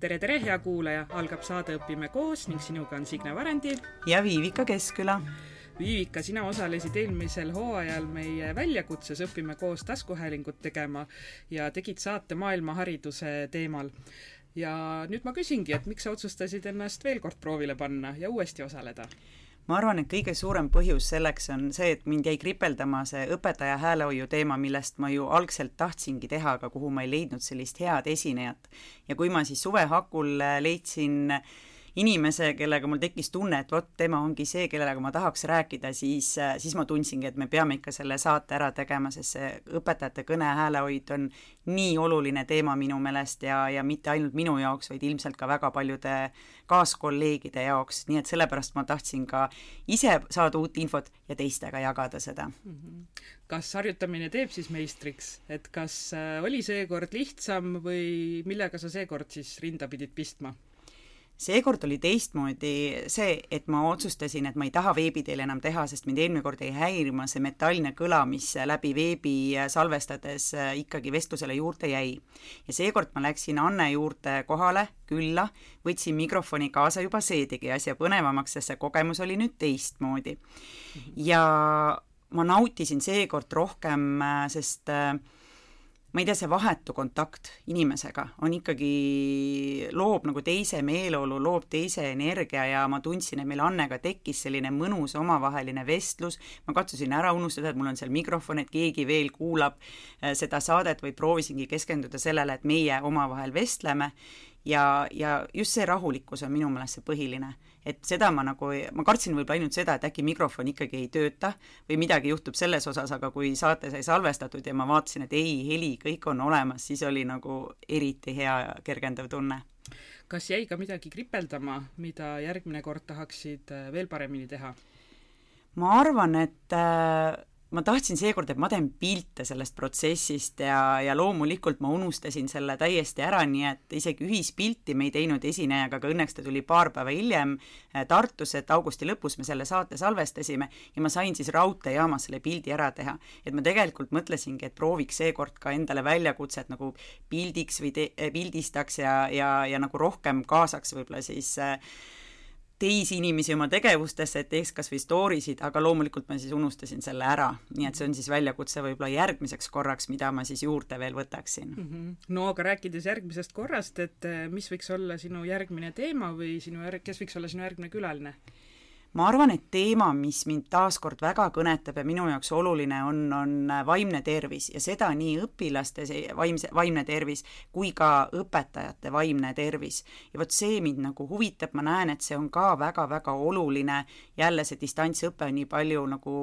tere, tere, hea kuulaja, algab saade Õpime koos ning sinuga on Signe Varendil ja Viivika Keskküla. Viivika, sina osalesid eelmisel hooajal meie väljakutses Õpime koos taskuhäälingut tegema ja tegid saate maailmahariduse teemal. ja nüüd ma küsingi, et miks sa otsustasid ennast veel kord proovile panna ja uuesti osaleda? Ma arvan, et kõige suurem põhjus selleks on see, et mind jäi kripeldama see õpetaja häälehoiu teema, millest ma ju algselt tahtsingi teha, aga kuhu ma ei leidnud sellist head esinejat. ja kui ma siis suve hakul leidsin äh, inimese, kellega mul tekkis tunne, et vot tema ongi see, kellega ma tahaks rääkida, siis, siis ma tundsingi, et me peame ikka selle saate ära tegema, sest see õpetajate kõne häälehoid on nii oluline teema minu meelest ja, ja mitte ainult minu jaoks, vaid ilmselt ka väga paljude kaaskolleegide jaoks, nii et sellepärast ma tahtsin ka ise saada uut infot ja teistega jagada seda. -hmm. kas harjutamine teeb siis meistriks, et kas äh, oli seekord lihtsam või millega sa seekord siis rinda pidid pistma? Seekord oli teistmoodi see, et ma otsustasin, et ma ei taha veebi teel enam teha, sest mind eelmine kord jäi häirima see metalline kõla, mis läbi veebi salvestades ikkagi vestlusele juurde jäi. ja seekord ma läksin Anne juurde kohale, külla, võtsin mikrofoni kaasa, juba see tegi asja põnevamaks, sest see kogemus oli nüüd teistmoodi. ja ma nautisin seekord rohkem, sest äh, ma ei tea, see vahetu kontakt inimesega on ikkagi, loob nagu teise meeleolu, loob teise energia ja ma tundsin, et meil Annega tekkis selline mõnus omavaheline vestlus, ma katsusin ära unustada, et mul on seal mikrofon, et keegi veel kuulab äh, seda saadet või proovisingi keskenduda sellele, et meie omavahel vestleme ja, ja just see rahulikkus on minu meelest see põhiline. Et seda ma nagu, ma kartsin võib-olla ainult seda, et äkki mikrofon ikkagi ei tööta või midagi juhtub selles osas, aga kui saate sai salvestatud ja ma vaatasin, et ei, heli, kõik on olemas, siis oli nagu eriti hea ja kergendav tunne. kas jäi ka midagi kripeldama, mida järgmine kord tahaksid äh, veel paremini teha? ma arvan, et äh, ma tahtsin seekord, et ma teen pilte sellest protsessist ja, ja loomulikult ma unustasin selle täiesti ära, nii et isegi ühispilti me ei teinud esinejaga, aga õnneks ta tuli paar päeva hiljem äh, Tartus, et augusti lõpus me selle saate salvestasime ja ma sain siis raudteejaamas selle pildi ära teha. et ma tegelikult mõtlesingi, et prooviks seekord ka endale väljakutset nagu pildiks või te-, pildistaks ja, ja, ja nagu rohkem kaasaks võib-olla siis äh, teisi inimesi oma tegevustesse, et teeks kas või story sid, aga loomulikult ma siis unustasin selle ära, nii et see on siis väljakutse võib-olla järgmiseks korraks, mida ma siis juurde veel võtaksin mm. -hmm. no aga rääkides järgmisest korrast, et eh, mis võiks olla sinu järgmine teema või sinu järg-, kes võiks olla sinu järgmine külaline? Ma arvan, et teema, mis mind taaskord väga kõnetab ja minu jaoks oluline on, on vaimne tervis ja seda nii õpilaste vaimse, vaimne tervis kui ka õpetajate vaimne tervis. ja vot see mind nagu huvitab, ma näen, et see on ka väga-väga oluline, jälle see distantsõpe on nii palju nagu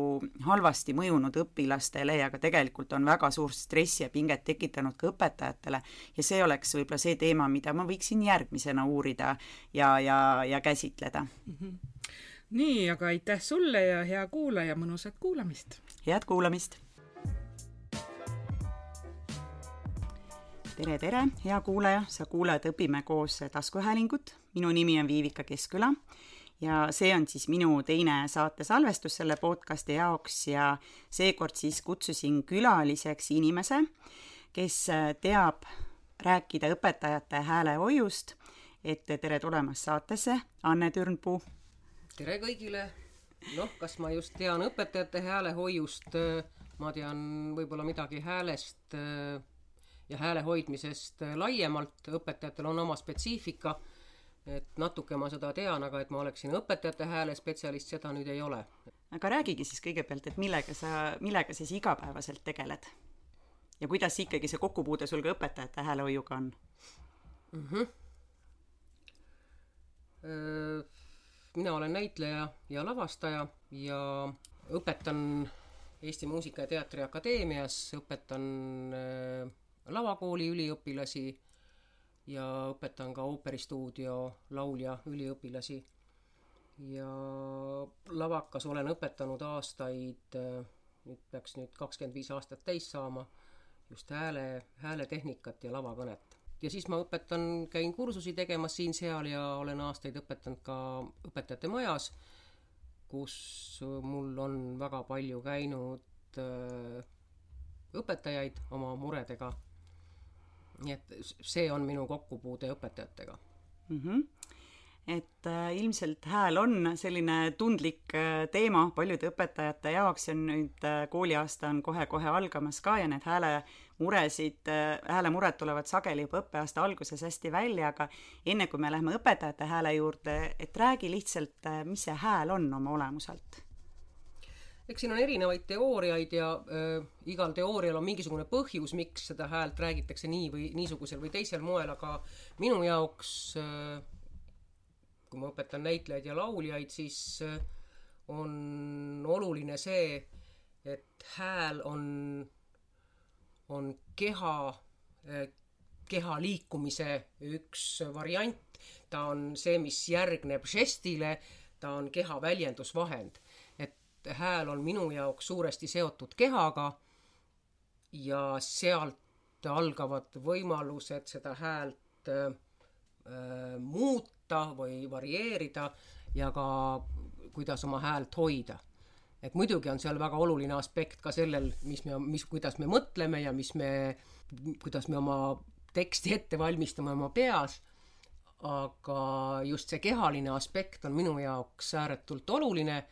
halvasti mõjunud õpilastele ja ka tegelikult on väga suurt stressi ja pinget tekitanud ka õpetajatele ja see oleks võib-olla see teema, mida ma võiksin järgmisena uurida ja, ja, ja käsitleda mm. -hmm nii, aga aitäh sulle ja hea kuulaja, mõnusat kuulamist! head kuulamist! tere, tere, hea kuulaja, sa kuulad Õpime koos taskuhäälingut, minu nimi on Viivika Keskküla ja see on siis minu teine saate salvestus selle podcasti jaoks ja seekord siis kutsusin külaliseks inimese, kes teab rääkida õpetajate häälehoiust, et tere tulemast saatesse, Anne Türnpuu tere kõigile! noh, kas ma just tean õpetajate häälehoiust, ma tean võib-olla midagi häälest äh, ja hääle hoidmisest äh, laiemalt, õpetajatel on oma spetsiifika, et natuke ma seda tean, aga et ma oleksin õpetajate häälespetsialist, seda nüüd ei ole. aga räägigi siis kõigepealt, et millega sa, millega siis igapäevaselt tegeled? ja kuidas ikkagi see kokkupuude sul ka õpetajate häälehoiuga on mm? -hmm. Öö mina olen näitleja ja lavastaja ja õpetan Eesti Muusika- ja Teatriakadeemias, õpetan äh, lavakooli üliõpilasi ja õpetan ka ooperistuudio laulja üliõpilasi. ja lavakas olen õpetanud aastaid, äh, nüüd peaks nüüd kakskümmend viis aastat täis saama, just hääle, hääletehnikat ja lavakõnet ja siis ma õpetan, käin kursusi tegemas siin-seal ja olen aastaid õpetanud ka õpetajate majas, kus mul on väga palju käinud äh, õpetajaid oma muredega. nii et see on minu kokkupuude õpetajatega mm. -hmm et äh, ilmselt hääl on selline tundlik äh, teema paljude õpetajate jaoks ja nüüd äh, kooliaasta on kohe-kohe algamas ka ja need häälemuresid äh,, häälemured tulevad sageli juba õppeaasta alguses hästi välja, aga enne kui me läheme õpetajate hääle juurde, et räägi lihtsalt, äh, mis see hääl on oma olemuselt. Eks siin on erinevaid teooriaid ja äh, igal teoorial on mingisugune põhjus, miks seda häält räägitakse nii või niisugusel või teisel moel, aga minu jaoks äh, kui ma õpetan näitlejaid ja lauljaid, siis äh, on oluline see, et hääl on, on keha, äh, keha liikumise üks variant, ta on see, mis järgneb žestile, ta on keha väljendusvahend. Hääl on minu jaoks suuresti seotud kehaga ja sealt algavad võimalused seda häält äh, muuta või varieerida ja ka kuidas oma häält hoida. Et muidugi on seal väga oluline aspekt ka sellel, mis me, mis, kuidas me mõtleme ja mis me, kuidas me oma teksti ette valmistame oma peas, aga just see kehaline aspekt on minu jaoks ääretult oluline.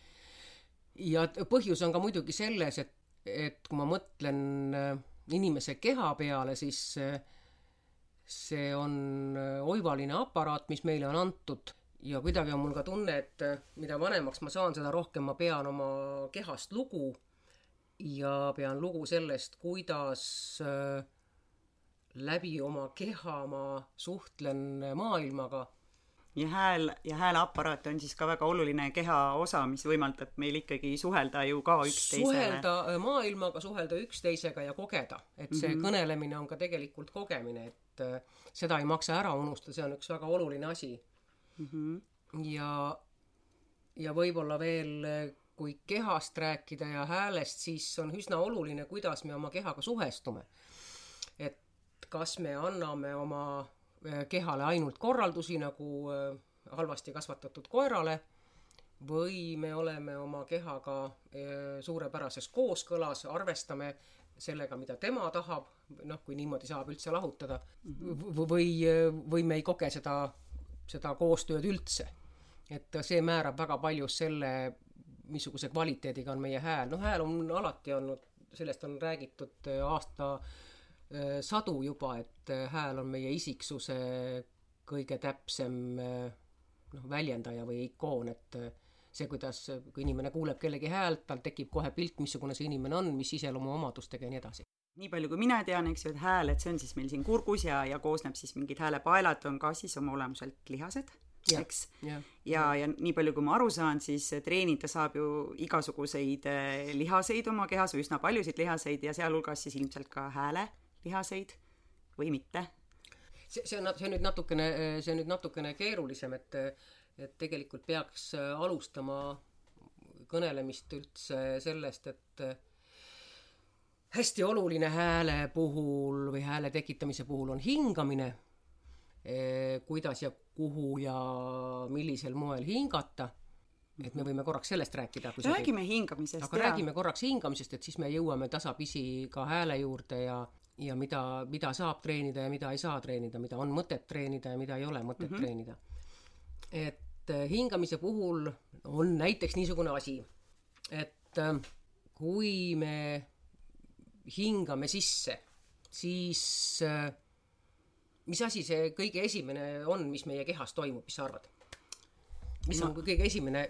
Ja põhjus on ka muidugi selles, et, et kui ma mõtlen äh, inimese keha peale, siis äh, see on äh, oivaline aparaat, mis meile on antud ja kuidagi on mul ka tunne, et mida vanemaks ma saan, seda rohkem ma pean oma kehast lugu ja pean lugu sellest, kuidas läbi oma keha ma suhtlen maailmaga ja hääl ja hääleaparaat on siis ka väga oluline keha osa, mis võimaldab meil ikkagi suhelda ju ka üksteisele. suhelda äh, maailmaga, suhelda üksteisega ja kogeda, et see mm -hmm. kõnelemine on ka tegelikult kogemine, et äh, seda ei maksa ära unustada, see on üks väga oluline asi mm. -hmm. ja, ja võib-olla veel kui kehast rääkida ja häälest, siis on üsna oluline, kuidas me oma kehaga suhestume. et kas me anname oma Äh, kehale ainult korraldusi nagu äh, halvasti kasvatatud koerale või me oleme oma kehaga äh, suurepärases kooskõlas, arvestame sellega, mida tema tahab, noh, kui niimoodi saab üldse lahutada või, või me ei koge seda, seda koostööd üldse. et see määrab väga palju selle, missuguse kvaliteediga on meie hääl, noh, hääl on alati olnud, sellest on räägitud aasta Äh, sadu juba, et äh, hääl on meie isiksuse kõige täpsem äh, noh, väljendaja või ikoon, et see, kuidas, kui inimene kuuleb kellegi häält, tal tekib kohe pilt, missugune see inimene on, mis iseloomuomadustega ja nii edasi. Nii palju, kui mina tean, eks ju, et hääl, et see on siis meil siin kurgus ja, ja koosneb siis mingid häälepaelad, on ka siis oma olemuselt lihased, eks. ja, ja, ja nii palju, kui ma aru saan, siis treenida saab ju igasuguseid lihaseid oma kehas või üsna paljusid lihaseid ja sealhulgas siis ilmselt ka hääle lihaseid või mitte? see, see on, see on nüüd natukene, see on nüüd natukene keerulisem, et, et tegelikult peaks alustama kõnelemist üldse sellest, et hästi oluline hääle puhul või hääle tekitamise puhul on hingamine, kuidas ja kuhu ja millisel moel hingata et me võime korraks sellest rääkida. räägime hingamisest. aga ja. räägime korraks hingamisest, et siis me jõuame tasapisi ka hääle juurde ja, ja mida, mida saab treenida ja mida ei saa treenida, mida on mõtet treenida ja mida ei ole mõtet mm -hmm. treenida. et äh, hingamise puhul on näiteks niisugune asi, et äh, kui me hingame sisse, siis äh, mis asi see kõige esimene on, mis meie kehas toimub, mis sa arvad? mis no. on kõige esimene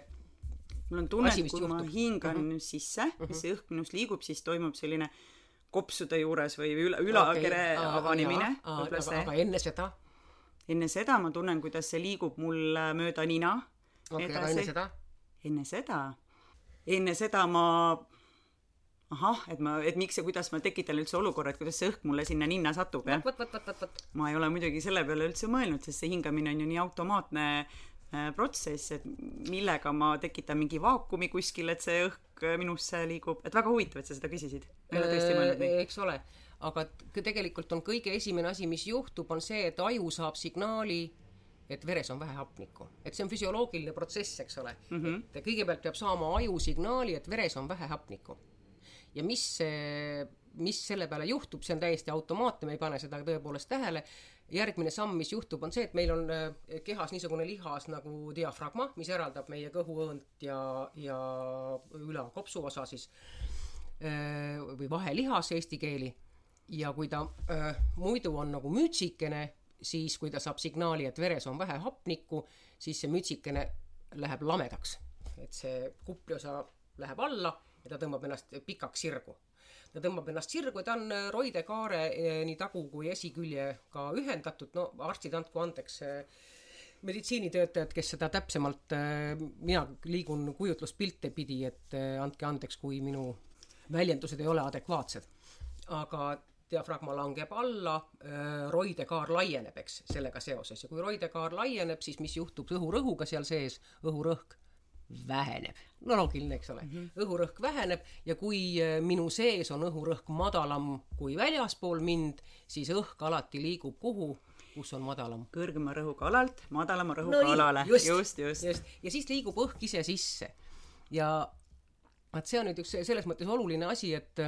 mul on tunne, et kui juhtub? ma hingan mm -hmm. sisse mm, -hmm. see õhk minust liigub, siis toimub selline kopsude juures või üla, ülakere okay. avanemine. aga, aga enne seda? enne seda ma tunnen, kuidas see liigub mul äh, mööda nina. okei aga enne seda? enne seda? enne seda ma ahah, et ma, et miks ja kuidas ma tekitan üldse olukorra, et kuidas see õhk mulle sinna ninna satub, jah. ma ei ole muidugi selle peale üldse mõelnud, sest see hingamine on ju nii automaatne äh, protsess, et millega ma tekitan mingi vaakumi kuskil, et see õhk minusse liigub, et väga huvitav, et sa seda küsisid. ei ole tõesti mõelnud nii? eks ole, aga tegelikult on kõige esimene asi, mis juhtub, on see, et aju saab signaali, et veres on vähe hapnikku, et see on füsioloogiline protsess, eks ole mm. -hmm. et kõigepealt peab saama aju signaali, et veres on vähe hapnikku. Ja mis mis selle peale juhtub, see on täiesti automaatne, me ei pane seda tõepoolest tähele. järgmine samm, mis juhtub, on see, et meil on äh, kehas niisugune lihas nagu diafragma, mis eraldab meie kõhuõõnt ja, ja üla kopsuosa siis äh, või vahelihas eesti keeli. ja kui ta äh, muidu on nagu mütsikene, siis kui ta saab signaali, et veres on vähe hapnikku, siis see mütsikene läheb lamedaks. et see kupliosa läheb alla ja ta tõmbab ennast pikaks sirgu. Ta tõmbab ennast sirgu ja ta on äh, roidekaare äh, nii tagu kui esiküljega ühendatud, no arstid, andku andeks, äh, meditsiinitöötajad, kes seda täpsemalt, mina liigun kujutluspilte pidi, et andke andeks, kui minu väljendused ei ole adekvaatsed. aga diafragma langeb alla, roidekaar laieneb, eks, sellega seoses. Ja kui roidekaar laieneb, siis mis juhtub õhurõhuga seal sees, õhurõhk väheneb. no loogiline, eks ole mm. -hmm. õhurõhk väheneb ja kui äh, minu sees on õhurõhk madalam kui väljaspool mind, siis õhk alati liigub kuhu, kus on madalam. kõrgema rõhuga alalt madalama rõhuga no, alale. just, just, just., just.. ja siis liigub õhk ise sisse. ja vaat see on nüüd üks selles mõttes oluline asi, et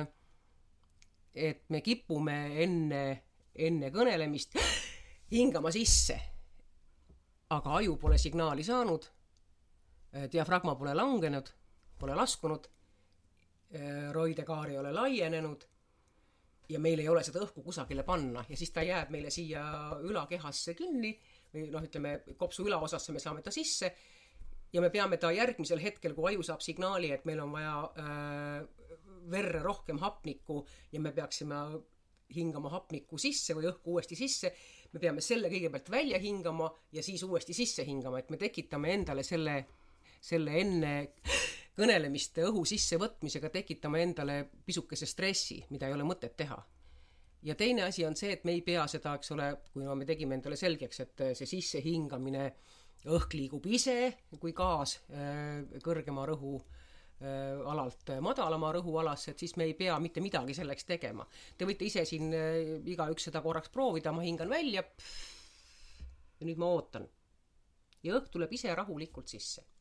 et me kipume enne, enne kõnelemist hingama sisse. aga aju pole signaali saanud diafragma pole langenud, pole laskunud, äh, roidekaar ei ole laienenud ja meil ei ole seda õhku kusagile panna ja siis ta jääb meile siia ülakehasse kinni või noh, ütleme kopsu ülaosasse me saame ta sisse ja me peame ta järgmisel hetkel, kui aju saab signaali, et meil on vaja äh, verre rohkem hapnikku ja me peaksime hingama hapnikku sisse või õhku uuesti sisse, me peame selle kõigepealt välja hingama ja siis uuesti sisse hingama, et me tekitame endale selle selle enne kõnelemist õhu sissevõtmisega tekitama endale pisukese stressi, mida ei ole mõtet teha. ja teine asi on see, et me ei pea seda, eks ole, kui me tegime endale selgeks, et see sissehingamine, õhk liigub ise kui gaas äh, kõrgema rõhu äh, alalt madalama rõhualasse, et siis me ei pea mitte midagi selleks tegema. Te võite ise siin äh, igaüks seda korraks proovida, ma hingan välja. ja nüüd ma ootan. ja õhk tuleb ise rahulikult sisse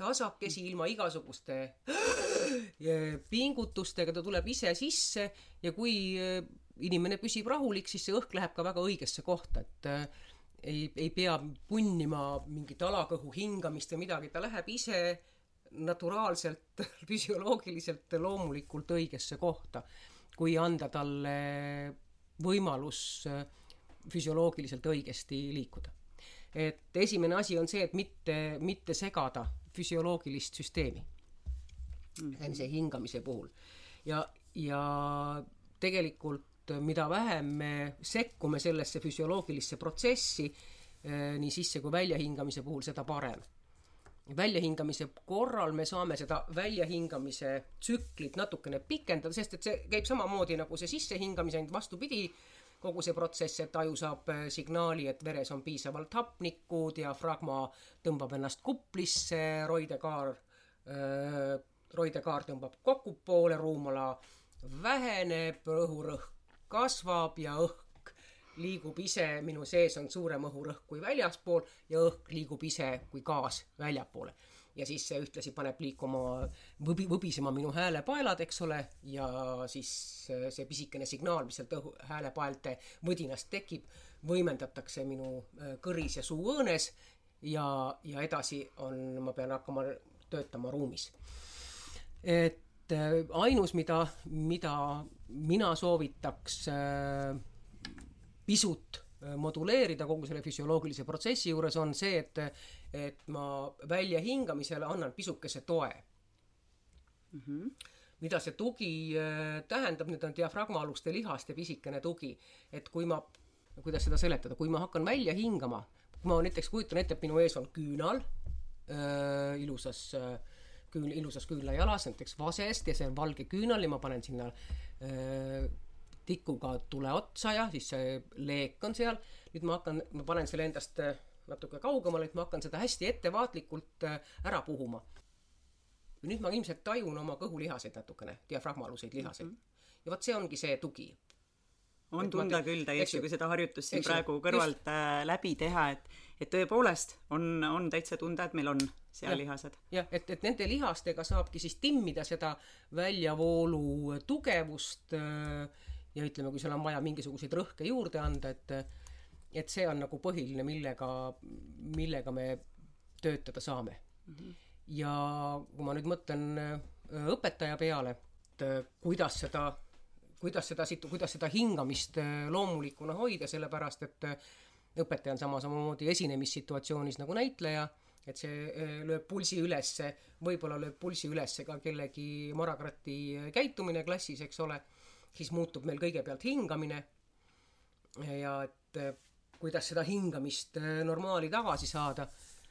tasakesi ilma igasuguste pingutustega, ta tuleb ise sisse ja kui äh, inimene püsib rahulik, siis see õhk läheb ka väga õigesse kohta, et äh, ei, ei pea punnima mingit alakõhu hingamist või midagi, ta läheb ise naturaalselt, füsioloogiliselt, loomulikult õigesse kohta, kui anda talle võimalus äh, füsioloogiliselt õigesti liikuda. et esimene asi on see, et mitte, mitte segada füsioloogilist süsteemi mm. -hmm. see hingamise puhul. ja, ja tegelikult mida vähem me sekkume sellesse füsioloogilisse protsessi eh, nii sisse kui väljahingamise puhul, seda parem. väljahingamise korral me saame seda väljahingamise tsüklit natukene pikendada, sest et see käib samamoodi nagu see sissehingamise, ainult vastupidi kogu see protsess, et aju saab äh, signaali, et veres on piisavalt hapnikku, diafragma tõmbab ennast kuplisse, roidekaar, äh, roidekaar tõmbab kokku poole, ruumala väheneb, õhurõhk kasvab ja õhk liigub ise, minu sees on suurem õhurõhk kui väljaspool ja õhk liigub ise kui gaas väljapoole ja siis see ühtlasi paneb liikuma, võbi-, võbisema minu häälepaelad, eks ole, ja siis see pisikene signaal, mis sealt õhu, häälepaelte võdinast tekib, võimendatakse minu äh, kõris ja suuõõnes ja, ja edasi on, ma pean hakkama töötama ruumis. et äh, ainus, mida, mida mina soovitaks äh, pisut moduleerida kogu selle füsioloogilise protsessi juures, on see, et et ma väljahingamisele annan pisukese toe mm. -hmm. mida see tugi äh, tähendab, nüüd on diafragmaaluste lihaste pisikene tugi, et kui ma, kuidas seda seletada, kui ma hakkan välja hingama, kui ma näiteks kujutan ette, et minu ees on küünal äh, ilusas äh, küün-, ilusas küünlajalas, näiteks vasest ja see on valge küünal ja ma panen sinna äh, tikuga tule otsa ja siis see leek on seal, nüüd ma hakkan, ma panen selle endast äh, natuke kaugemale, et ma hakkan seda hästi ettevaatlikult äh, ära puhuma. nüüd ma ilmselt tajun oma kõhulihaseid natukene, diafragmaaluseid lihaseid mm. -hmm. ja vot see ongi see tugi. on et tunda küll täiesti, kui seda harjutust siin praegu kõrvalt just. Äh, läbi teha, et et tõepoolest on, on täitsa tunda, et meil on sealihased. jah, et, et nende lihastega saabki siis timmida seda väljavoolu tugevust äh, ja ütleme, kui seal on vaja mingisuguseid rõhke juurde anda, et et see on nagu põhiline, millega, millega me töötada saame mm. -hmm. ja kui ma nüüd mõtlen äh, õpetaja peale, et äh, kuidas seda, kuidas seda kuidas seda hingamist loomulikuna hoida, sellepärast et õpetaja on sama samamoodi esinemissituatsioonis nagu näitleja et see äh, lööb pulsi ülesse, võib-olla lööb pulsi ülesse ka kellegi morakrati käitumine klassis, eks ole, siis muutub meil kõigepealt hingamine ja et äh, kuidas seda hingamist äh, normaali tagasi saada.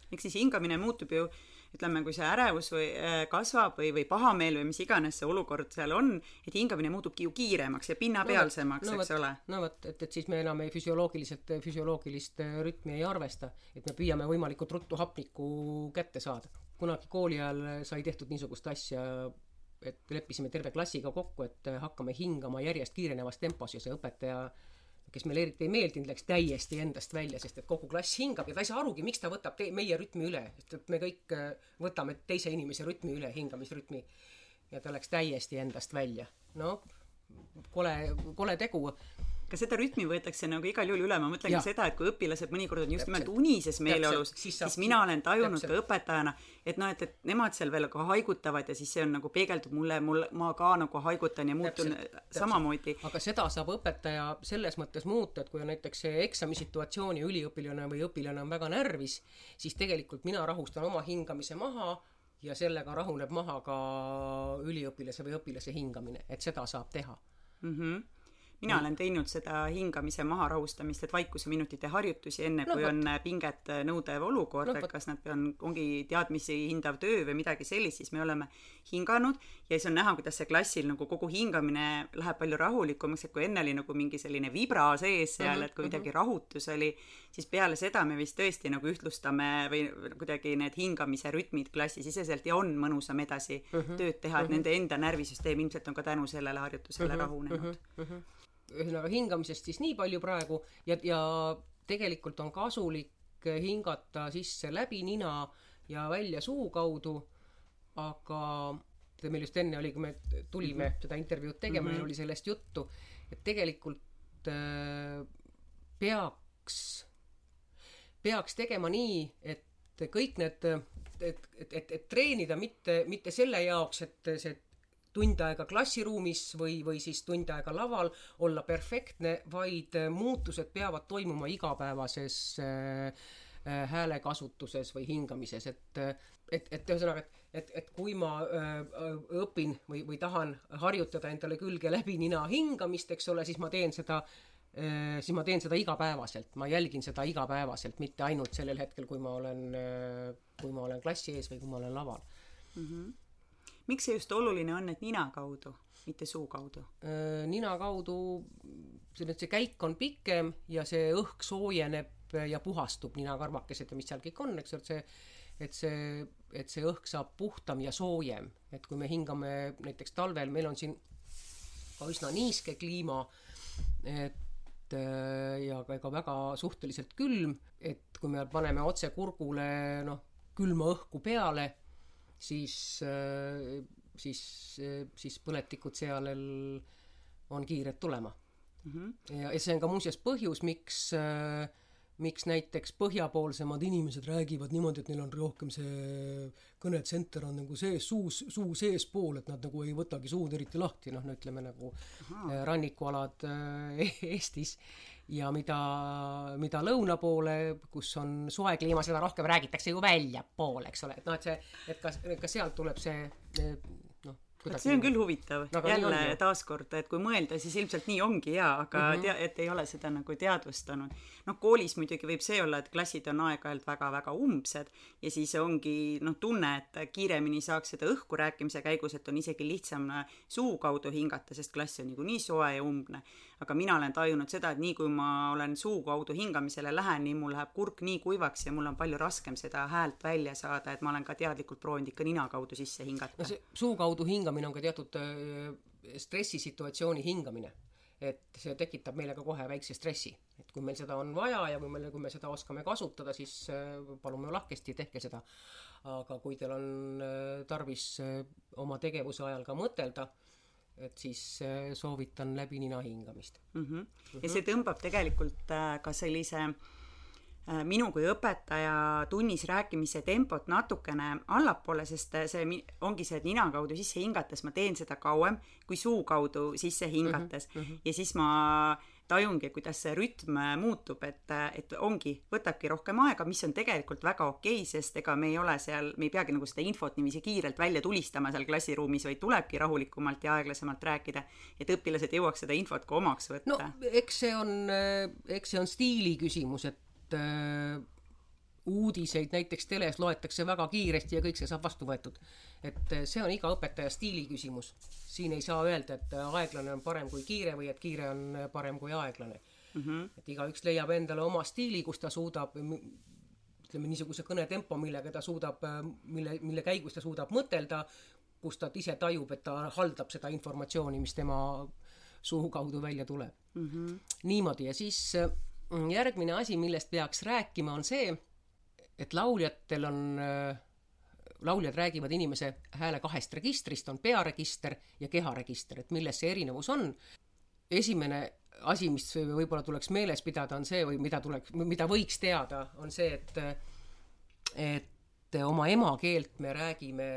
eks siis hingamine muutub ju ütleme, kui see ärevus või äh, kasvab või, või pahameel või mis iganes see olukord seal on, et hingamine muutubki ju kiiremaks ja pinnapealsemaks no,, no, eks ole. no vot, et, et siis me enam ei füsioloogiliselt, füsioloogilist äh, rütmi ei arvesta, et me püüame võimalikult ruttu hapnikku kätte saada. kunagi kooli ajal sai tehtud niisugust asja, et leppisime terve klassiga kokku, et hakkame hingama järjest kiirenevas tempos ja see õpetaja kes meile eriti ei meeldinud, läks täiesti endast välja, sest et kogu klass hingab ja ta ei saa arugi, miks ta võtab te-, meie rütmi üle, sest et me kõik äh, võtame teise inimese rütmi üle, hingamisrütmi. ja ta läks täiesti endast välja. noh, kole, kole tegu ka seda rütmi võetakse nagu igal juhul üle, ma mõtlen ka seda, et kui õpilased mõnikord on just nimelt unises meeleolus, siis, siis mina olen tajunud täpselt. ka õpetajana, et noh, et, et nemad seal veel ka haigutavad ja siis see on nagu peegeldub mulle, mul, ma ka nagu haigutan ja muutun täpselt, samamoodi. aga seda saab õpetaja selles mõttes muuta, et kui on näiteks eksamisituatsioon ja üliõpilane või õpilane on väga närvis, siis tegelikult mina rahustan oma hingamise maha ja sellega rahuneb maha ka üliõpilase või õpilase hingamine, et seda saab teha. Mm. -hmm mina mm. olen teinud seda hingamise maharahustamist, et vaikuseminutite harjutusi, enne no, kui võt. on äh, pinget äh, nõudev olukord no,, et kas nad on, ongi teadmisi hindav töö või midagi sellist, siis me oleme hinganud ja siis on näha, kuidas see klassil nagu kogu hingamine läheb palju rahulikumaks, et kui enne oli nagu mingi selline vibra sees seal mm, -hmm, et kui midagi mm -hmm. rahutus oli, siis peale seda me vist tõesti nagu ühtlustame või kuidagi need hingamise rütmid klassisiseselt ja on mõnusam edasi mm -hmm, tööd teha, et mm -hmm. nende enda närvisüsteem ilmselt on ka tänu sellele harjutusele mm -hmm, rahunenud mm. -hmm ühesõnaga hingamisest siis nii palju praegu ja, ja tegelikult on kasulik hingata sisse läbi nina ja välja suu kaudu, aga meil just enne oli, kui me tulime mm -hmm. seda intervjuud tegema mm, -hmm. meil oli sellest juttu, et tegelikult äh, peaks, peaks tegema nii, et kõik need, et, et, et, et treenida mitte, mitte selle jaoks, et see tund aega klassiruumis või, või siis tund aega laval olla perfektne, vaid äh, muutused peavad toimuma igapäevases äh, äh, häälekasutuses või hingamises, et, et, et ühesõnaga, et, et, et kui ma öö, õpin või, või tahan harjutada endale külge läbi nina hingamist, eks ole, siis ma teen seda siis ma teen seda igapäevaselt, ma jälgin seda igapäevaselt, mitte ainult sellel hetkel, kui ma olen, kui ma olen klassi ees või kui ma olen laval mm. -hmm miks see just oluline on, et nina kaudu, mitte suu kaudu? Äh, nina kaudu, see, see käik on pikem ja see õhk soojeneb ja puhastub, ninakarvakesed ja mis seal kõik on, eks ole, see et see, et see õhk saab puhtam ja soojem, et kui me hingame näiteks talvel, meil on siin ka üsna niiske kliima, et äh, ja ka ega väga suhteliselt külm, et kui me paneme otse kurgule noh, külma õhku peale siis, äh, siis, äh, siis põletikud sealel on kiired tulema mm. -hmm. ja, ja see on ka muuseas põhjus, miks äh, miks näiteks põhjapoolsemad inimesed räägivad niimoodi, et neil on rohkem see kõnetsenter on nagu sees, suus, suu seespool, et nad nagu ei võtagi suud eriti lahti, noh, no ütleme nagu Aha. rannikualad Eestis ja mida, mida lõuna poole, kus on soe kliima, seda rohkem räägitakse ju väljapoole, eks ole, et noh, et see, et kas, kas sealt tuleb see Kuidagi... see on küll huvitav no,, jälle taaskord, et kui mõelda, siis ilmselt nii ongi jaa, aga mm -hmm. tea-, et ei ole seda nagu teadvustanud. noh, koolis muidugi võib see olla, et klassid on aeg-ajalt väga-väga umbsed ja siis ongi noh, tunne, et kiiremini saaks seda õhku rääkimise käigus, et on isegi lihtsam suu kaudu hingata, sest klass on niikuinii soe ja umbne aga mina olen tajunud seda, et nii kui ma olen suu kaudu hingamisele lähen, nii mul läheb kurk nii kuivaks ja mul on palju raskem seda häält välja saada, et ma olen ka teadlikult proovinud ikka nina kaudu sisse hingata. no see suu kaudu hingamine on ka teatud stressisituatsiooni hingamine. et see tekitab meile ka kohe väikse stressi. et kui meil seda on vaja ja kui meil, kui me seda oskame kasutada, siis palume lahkesti, tehke seda. aga kui teil on tarvis oma tegevuse ajal ka mõtelda, et siis soovitan läbi nina hingamist mm. -hmm. ja see tõmbab tegelikult ka sellise äh, Äh, minu kui õpetaja tunnis rääkimise tempot natukene allapoole, sest äh, see ongi see, et nina kaudu sisse hingates ma teen seda kauem kui suu kaudu sisse hingates mm -hmm. ja siis ma tajungi, kuidas see rütm muutub, et, et ongi, võtabki rohkem aega, mis on tegelikult väga okei okay,, sest ega me ei ole seal, me ei peagi nagu seda infot niiviisi kiirelt välja tulistama seal klassiruumis, vaid tulebki rahulikumalt ja aeglasemalt rääkida, et õpilased jõuaks seda infot ka omaks võtta. no eks see on, eks see on stiili küsimus, et äh, uudiseid näiteks teles loetakse väga kiiresti ja kõik see saab vastu võetud. et äh, see on iga õpetaja stiili küsimus. siin ei saa öelda, et äh, aeglane on parem kui kiire või et kiire on äh, parem kui aeglane mm. -hmm. et igaüks leiab endale oma stiili, kus ta suudab ütleme niisuguse kõnetempo, millega ta suudab, mille, mille käigus ta suudab mõtelda, kus ta ise tajub, et ta haldab seda informatsiooni, mis tema suu kaudu välja tuleb mm. -hmm. niimoodi ja siis järgmine asi, millest peaks rääkima, on see, et lauljatel on äh, lauljad räägivad inimese hääle kahest registrist, on pearegister ja keharegister, et milles see erinevus on. esimene asi, mis võib-olla tuleks meeles pidada, on see või mida tuleks, mida võiks teada, on see, et, et oma emakeelt me räägime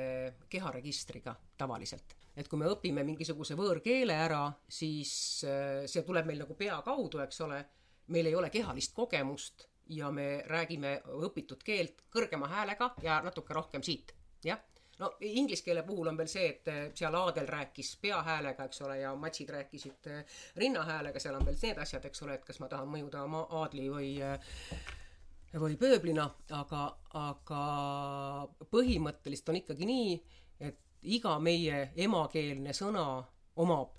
keharegistriga tavaliselt. et kui me õpime mingisuguse võõrkeele ära, siis äh, see tuleb meil nagu pea kaudu, eks ole meil ei ole kehalist kogemust ja me räägime õpitud keelt kõrgema häälega ja natuke rohkem siit, jah. no inglise keele puhul on veel see, et eh, seal Aadel rääkis peahäälega, eks ole, ja matsid rääkisid eh, rinnahäälega, seal on veel need asjad, eks ole, et kas ma tahan mõjuda oma Aadli või eh, või pööblina, aga, aga põhimõtteliselt on ikkagi nii, et iga meie emakeelne sõna omab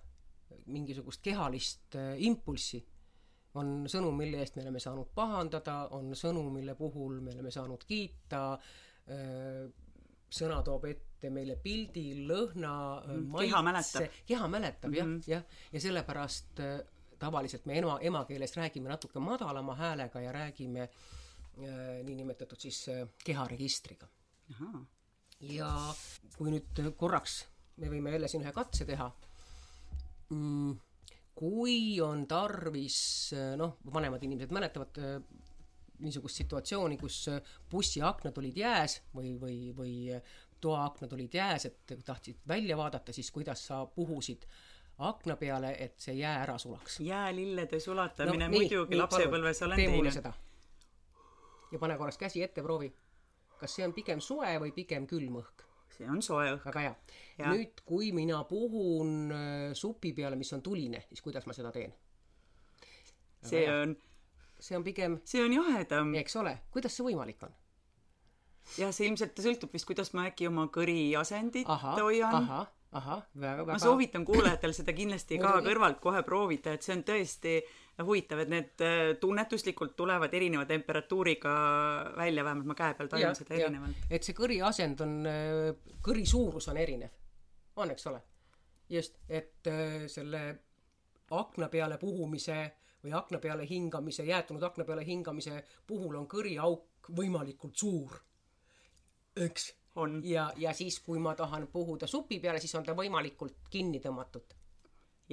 mingisugust kehalist impulssi on sõnum, mille eest me oleme saanud pahandada, on sõnum, mille puhul me oleme saanud kiita, sõna toob ette meile pildi, lõhna, mm, keha mäletab. keha mäletab mm -hmm. jah, jah, ja sellepärast tavaliselt me ema, emakeeles räägime natuke madalama häälega ja räägime äh, niinimetatud siis äh, keharegistriga. ja kui nüüd korraks me võime jälle siin ühe katse teha mm, kui on tarvis, noh, vanemad inimesed mäletavad äh, niisugust situatsiooni, kus äh, bussiaknad olid jääs või, või, või toaaknad olid jääs, et tahtsid välja vaadata, siis kuidas sa puhusid akna peale, et see jää ära sulaks. jäälillede sulatamine no, muidugi lapsepõlves olen teinud. ja pane korraks käsi ette, proovi. kas see on pigem soe või pigem külm õhk? See on soe õhk. väga hea. nüüd, kui mina puhun äh, supi peale, mis on tuline, siis kuidas ma seda teen? see on see on pigem see on jahedam. eks ole, kuidas see võimalik on? jah, see ilmselt sõltub vist, kuidas ma äkki oma kõri asendit aha, hoian. ahah, ahah, väga, väga ma soovitan kuulajatel seda kindlasti ka kõrvalt kohe proovida, et see on tõesti huvitav, et need äh, tunnetuslikult tulevad erineva temperatuuriga välja, vähemalt ma käe peal tajun seda erinevalt. et see kõri asend on, äh, kõri suurus on erinev, on, eks ole? just, et äh, selle akna peale puhumise või akna peale hingamise, jäätunud akna peale hingamise puhul on kõriauk võimalikult suur, eks? ja, ja siis, kui ma tahan puhuda supi peale, siis on ta võimalikult kinni tõmmatud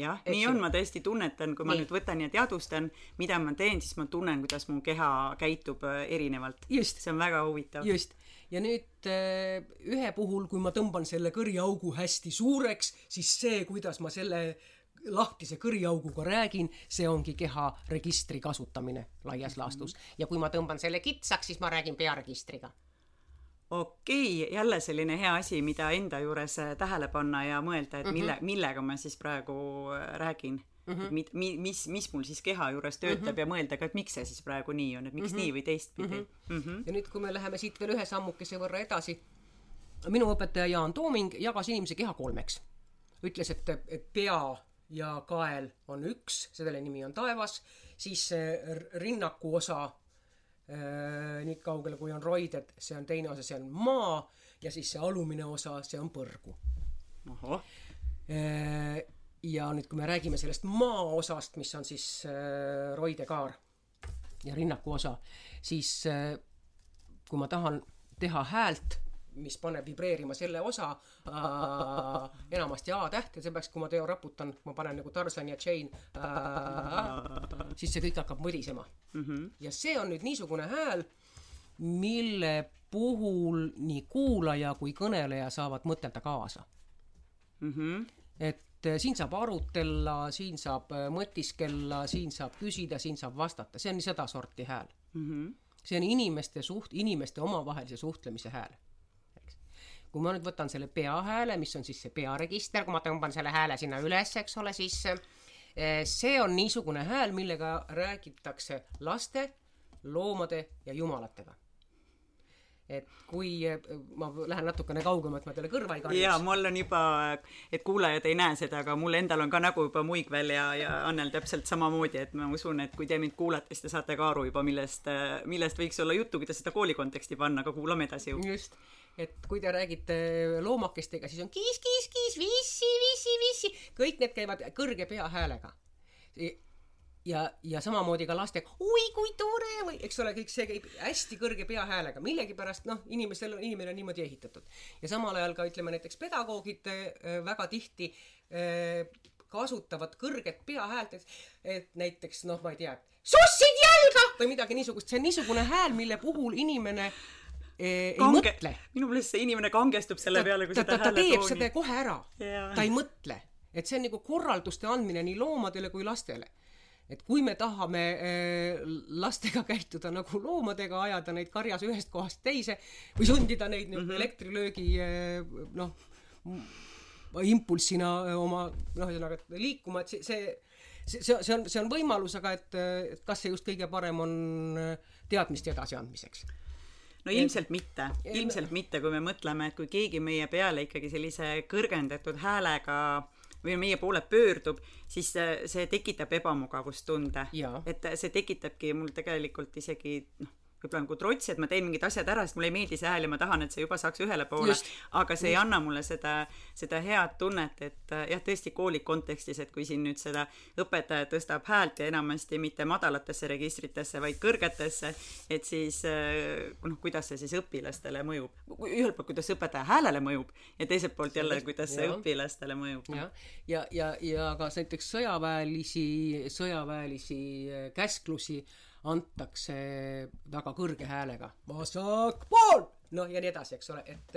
jah, nii on, ma tõesti tunnetan, kui ma nii. nüüd võtan ja teadvustan, mida ma teen, siis ma tunnen, kuidas mu keha käitub äh, erinevalt. see on väga huvitav. just, ja nüüd äh, ühe puhul, kui ma tõmban selle kõriaugu hästi suureks, siis see, kuidas ma selle lahtise kõriauguga räägin, see ongi keharegistri kasutamine laias laastus. ja kui ma tõmban selle kitsaks, siis ma räägin pearegistriga okei okay,, jälle selline hea asi, mida enda juures äh, tähele panna ja mõelda, et mille, millega ma siis praegu äh, räägin mm. -hmm. Mi, mi, mis, mis mul siis keha juures töötab mm -hmm. ja mõelda ka, et miks see siis praegu nii on, et miks mm -hmm. nii või teistpidi mm. -hmm. Mm -hmm. ja nüüd, kui me läheme siit veel ühe sammukese võrra edasi, minu õpetaja Jaan Tooming jagas inimese keha kolmeks. ütles, et, et pea ja kael on üks, selle nimi on taevas, siis rinnaku osa Äh, nii kaugele, kui on roided, see on teine osa, see on maa ja siis see alumine osa, see on põrgu. Äh, ja nüüd, kui me räägime sellest maaosast, mis on siis äh, roidekaar ja rinnaku osa, siis äh, kui ma tahan teha häält, mis paneb vibreerima selle osa äh,, enamasti A-täht ja seepärast, kui ma teo raputan, ma panen nagu Tarzan ja Jane äh,, siis see kõik hakkab mõdisema mm. -hmm. ja see on nüüd niisugune hääl, mille puhul nii kuulaja kui kõneleja saavad mõtelda kaasa mm. -hmm. et äh, siin saab arutella, siin saab äh, mõtiskella, siin saab küsida, siin saab vastata, see on sedasorti hääl mm. -hmm. see on inimeste suht-, inimeste omavahelise suhtlemise hääl. Kui ma nüüd võtan selle peahääle, mis on siis see pearegister, kui ma tõmban selle hääle sinna üles, eks ole, siis äh, see on niisugune hääl, millega räägitakse laste, loomade ja jumalatega et kui ma lähen natukene kaugemalt, ma teile kõrva ei karjuks. jaa, mul on juba, et kuulajad ei näe seda, aga mul endal on ka nägu juba muigvel ja, ja Annel täpselt samamoodi, et ma usun, et kui te mind kuulate, siis te saate ka aru juba, millest, millest võiks olla juttu, kuidas seda kooli konteksti panna, aga kuulame edasi. just, et kui te räägite loomakestega, siis on kiis, kiis, kiis, vissi, vissi, vissi, kõik need käivad kõrge peahäälega ja, ja samamoodi ka lastega, oi kui tore! või eks ole, kõik see käib hästi kõrge peahäälega, millegipärast noh, inimestel on, inimene on niimoodi ehitatud. ja samal ajal ka ütleme näiteks pedagoogid äh, väga tihti äh, kasutavad kõrget peahäält, et, näiteks noh, ma ei tea, sussid jalga! või midagi niisugust, see on niisugune hääl, mille puhul inimene Kange, ei mõtle. minu meelest see inimene kangestub selle peale, kui ta, seda hääle tooni. ta teeb seda kohe ära. Yeah.. ta ei mõtle, et see on nagu korralduste andmine nii loomadele kui lastele et kui me tahame äh, lastega käituda nagu loomadega, ajada neid karjas ühest kohast teise või sundida neid mm -hmm. elektrilöögi äh, noh, impulssina oma noh, ühesõnaga liikuma, et see, see see, see on, see on võimalus, aga et, et kas see just kõige parem on teadmiste edasiandmiseks? no ilmselt mitte, ilmselt mitte, kui me mõtleme, et kui keegi meie peale ikkagi sellise kõrgendatud häälega äh, või meie poole pöördub, siis see, tekitab ebamugavustunde. et see tekitabki mul tegelikult isegi noh, võib-olla nagu trotsi, et ma teen mingid asjad ära, sest mulle ei meeldi see hääl ja ma tahan, et see juba saaks ühele poole, aga see Just. ei anna mulle seda, seda head tunnet, et jah, tõesti kooli kontekstis, et kui siin nüüd seda õpetaja tõstab häält ja enamasti mitte madalatesse registritesse, vaid kõrgetesse, et siis noh, kuidas see siis õpilastele mõjub. ühelt poolt, kuidas õpetaja häälele mõjub ja teiselt poolt jälle, kuidas see ja. õpilastele mõjub. jah, ja, ja, ja, ja ka näiteks sõjaväelisi, sõjaväelisi käsklusi antakse väga kõrge häälega, vasakpool, noh ja nii edasi, eks ole, et,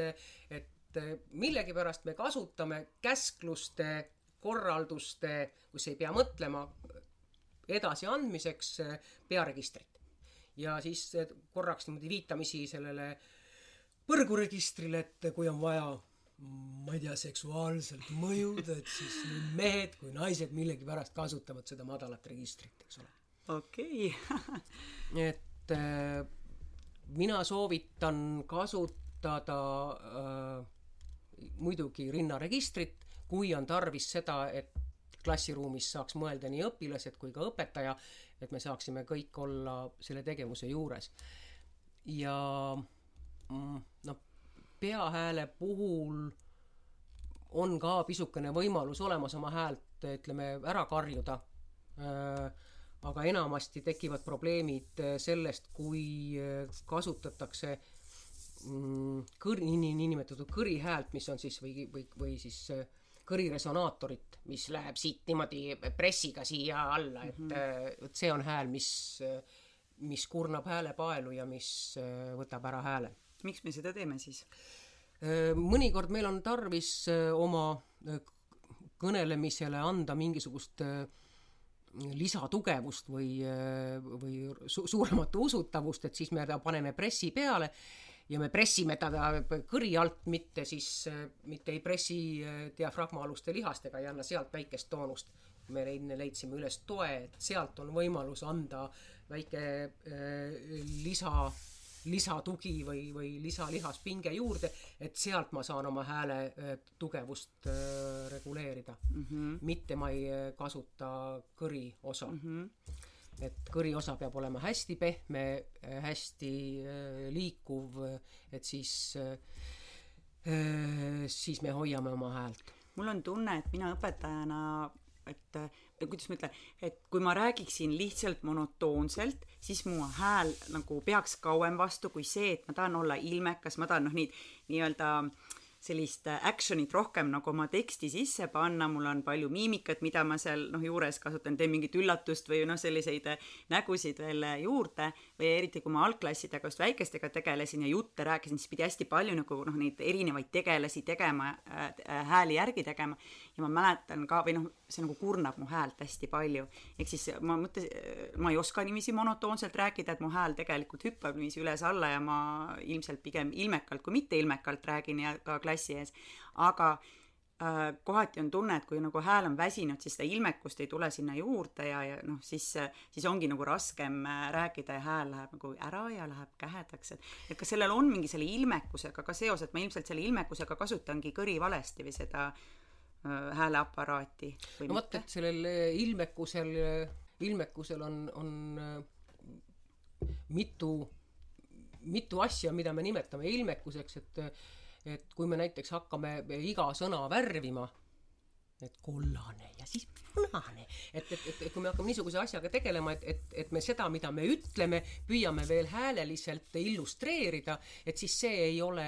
et millegipärast me kasutame käskluste, korralduste, kus ei pea mõtlema, edasiandmiseks pearegistrit. ja siis korraks niimoodi viitamisi sellele põrguregistrile, et kui on vaja ma ei tea, seksuaalselt mõjuda, et siis nii mehed kui naised millegipärast kasutavad seda madalat registrit, eks ole okei okay. et äh, mina soovitan kasutada äh, muidugi rinnaregistrit, kui on tarvis seda, et klassiruumis saaks mõelda nii õpilased kui ka õpetaja, et me saaksime kõik olla selle tegevuse juures. ja mm, noh, peahääle puhul on ka pisukene võimalus olemas oma häält, ütleme, ära karjuda äh, aga enamasti tekivad probleemid äh, sellest, kui äh, kasutatakse mm, kõr-, nii, niinimetatud kõrihäält, mis on siis või, või, või siis äh, kõriresonaatorit, mis läheb siit niimoodi pressiga siia alla, et mm, -hmm. et see on hääl, mis, mis kurnab häälepaelu ja mis võtab ära hääle. miks me seda teeme siis? mõnikord meil on tarvis oma kõnelemisele anda mingisugust äh, lisatugevust või, või su suuremat usutavust, et siis me ta paneme pressi peale ja me pressime teda kõri alt, mitte siis, mitte ei pressi diafragmaaluste lihastega, ei anna sealt väikest toonust. me enne leidsime üles toe, et sealt on võimalus anda väike äh, lisa lisatugi või, või lisalihaspinge juurde, et sealt ma saan oma hääle äh, tugevust äh, reguleerida mm. -hmm. mitte ma ei äh, kasuta kõri osa mm. -hmm et kõri osa peab olema hästi pehme, hästi liikuv, et siis, siis me hoiame oma häält mul on tunne, et mina õpetajana et kuidas ma ütlen, et kui ma räägiksin lihtsalt monotoonselt, siis mu hääl nagu peaks kauem vastu kui see, et ma tahan olla ilmekas, ma tahan noh, nii, nii-öelda sellist action'it rohkem nagu oma teksti sisse panna, mul on palju miimikat, mida ma seal noh, juures kasutan, teen mingit üllatust või noh, selliseid nägusid veel juurde või eriti kui ma algklassidega, just väikestega tegelesin ja jutte rääkisin, siis pidi hästi palju nagu noh, neid erinevaid tegelasi tegema äh,, hääli järgi tegema ja ma mäletan ka, või noh, see nagu kurnab mu häält hästi palju. ehk siis ma mõtlesin, ma ei oska niiviisi monotoonselt rääkida, et mu hääl tegelikult hüppab niiviisi üles-alla ja ma ilmselt pigem ilmekalt kui mitte ilmekalt räägin ja ka klassi ees, aga äh, kohati on tunne, et kui nagu hääl on väsinud, siis seda ilmekust ei tule sinna juurde ja, ja noh, siis, siis ongi nagu raskem äh, rääkida ja hääl läheb nagu ära ja läheb kähedaks, et et kas sellel on mingi selle ilmekusega ka seos, et ma ilmselt selle ilmekusega kasutangi kõri valesti või seda äh, hääleaparaati või no vot, et sellel ilmekusel, ilmekusel on, on mitu mitu asja, mida me nimetame ilmekuseks, et et kui me näiteks hakkame iga sõna värvima, et kollane ja siis punane, et, et, et, et kui me hakkame niisuguse asjaga tegelema, et, et, et me seda, mida me ütleme, püüame veel hääleliselt illustreerida, et siis see ei ole,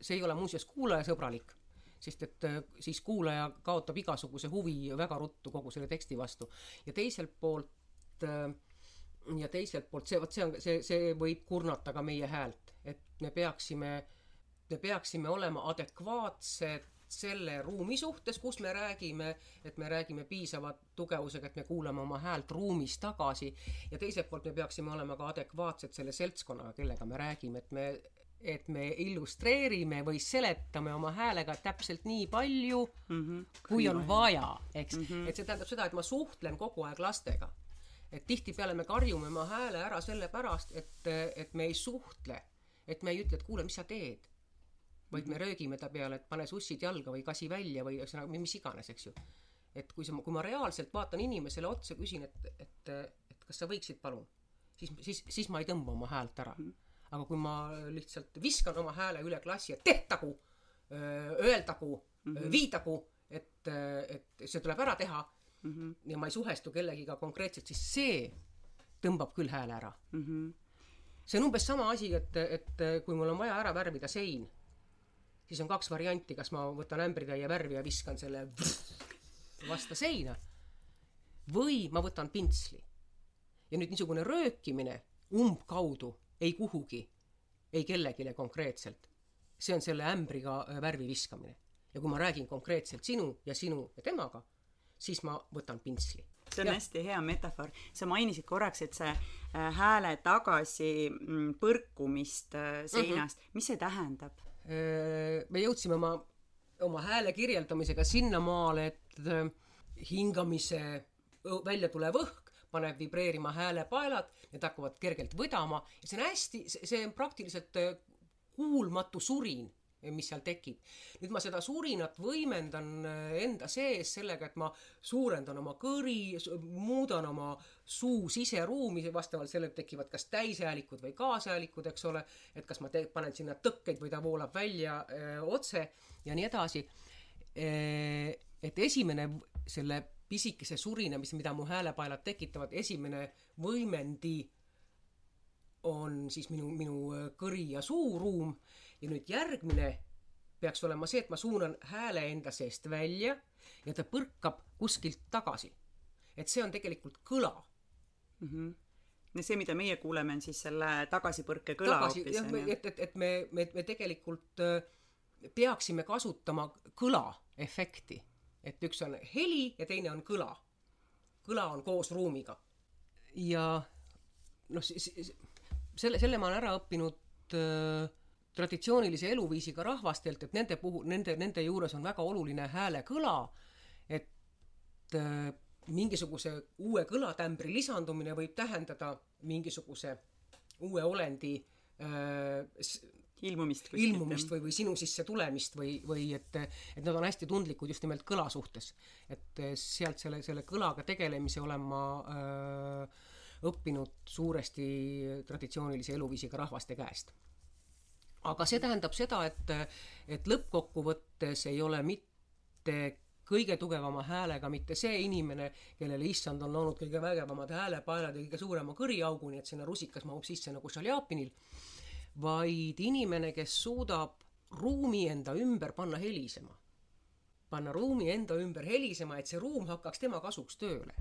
see ei ole muuseas kuulajasõbralik sest et siis kuulaja kaotab igasuguse huvi väga ruttu kogu selle teksti vastu. ja teiselt poolt ja teiselt poolt see, vot see on, see, see võib kurnata ka meie häält, et me peaksime me peaksime olema adekvaatsed selle ruumi suhtes, kus me räägime, et me räägime piisava tugevusega, et me kuulame oma häält ruumis tagasi ja teiselt poolt me peaksime olema ka adekvaatsed selle seltskonnaga, kellega me räägime, et me et me illustreerime või seletame oma häälega täpselt nii palju mm, -hmm, kui on vaja, eks mm. -hmm. et see tähendab seda, et ma suhtlen kogu aeg lastega. et tihtipeale me karjume oma hääle ära sellepärast, et, et me ei suhtle. et me ei ütle, et kuule, mis sa teed vaid me röögime ta peale, et pane sussid jalga või kasi välja või ühesõnaga mis iganes, eks ju. et kui sa, kui ma reaalselt vaatan inimesele otsa, küsin, et, et, et kas sa võiksid palun, siis, siis, siis ma ei tõmba oma häält ära. Aga kui ma lihtsalt viskan oma hääle üle klassi, et tehtagu, öeldagu mm, -hmm. viidagu, et, et see tuleb ära teha mm -hmm. ja ma ei suhestu kellegiga konkreetselt, siis see tõmbab küll hääle ära mm. -hmm. see on umbes sama asi, et, et kui mul on vaja ära värvida sein siis on kaks varianti, kas ma võtan ämbritäie värvi ja viskan selle vastu seina või ma võtan pintsli. ja nüüd niisugune röökimine umbkaudu ei kuhugi, ei kellelegi konkreetselt. see on selle ämbriga äh, värvi viskamine. ja kui ma räägin konkreetselt sinu ja sinu ja temaga, siis ma võtan pintsli see on ja. hästi hea metafoor. sa mainisid korraks, et see äh, hääle tagasi mm, põrkumist äh, seinast mm, -hmm. mis see tähendab? me jõudsime oma, oma hääle kirjeldamisega sinnamaale, et hingamise välja tulev õhk paneb vibreerima häälepaelad, need hakkavad kergelt võdama ja see on hästi, see on praktiliselt kuulmatu surin mis seal tekib. nüüd ma seda surinat võimendan äh, enda sees sellega, et ma suurendan oma kõri, muudan oma suu siseruumi, vastavalt sellele tekivad kas täishäälikud või kaashäälikud, eks ole, et kas ma te-, panen sinna tõkkeid või ta voolab välja öö, äh, otse ja nii edasi. Äh, et esimene selle pisikese surinemise, mida mu häälepaelad tekitavad, esimene võimendi on siis minu, minu kõri ja suuruum ja nüüd järgmine peaks olema see, et ma suunan hääle enda seest välja ja ta põrkab kuskilt tagasi. et see on tegelikult kõla mm. -hmm. ja see, mida meie kuuleme, on siis selle tagasipõrke kõla Tagasi, hoopis. et, et, et me, me, me tegelikult äh, peaksime kasutama kõla efekti. Et üks on heli ja teine on kõla. kõla on koos ruumiga. ja noh, selle, selle ma olen ära õppinud äh, traditsioonilise eluviisiga rahvastelt, et nende puhul, nende, nende juures on väga oluline häälekõla, et äh, mingisuguse uue kõlatämbri lisandumine võib tähendada mingisuguse uue olendi äh, ilmumist, ilmumist või, või sinu sisse tulemist või, või et, et nad on hästi tundlikud just nimelt kõla suhtes. et äh, sealt selle, selle kõlaga tegelemise olen ma öö, äh, õppinud suuresti traditsioonilise eluviisiga rahvaste käest aga see tähendab seda, et, et lõppkokkuvõttes ei ole mitte mitte kõige tugevama häälega, mitte see inimene, kellele issand on loonud kõige vägevamad häälepaelad ja kõige suurema kõriaugu, nii et sinna rusikas mahub sisse nagu Šaljapinil, vaid inimene, kes suudab ruumi enda ümber panna helisema. panna ruumi enda ümber helisema, et see ruum hakkaks tema kasuks tööle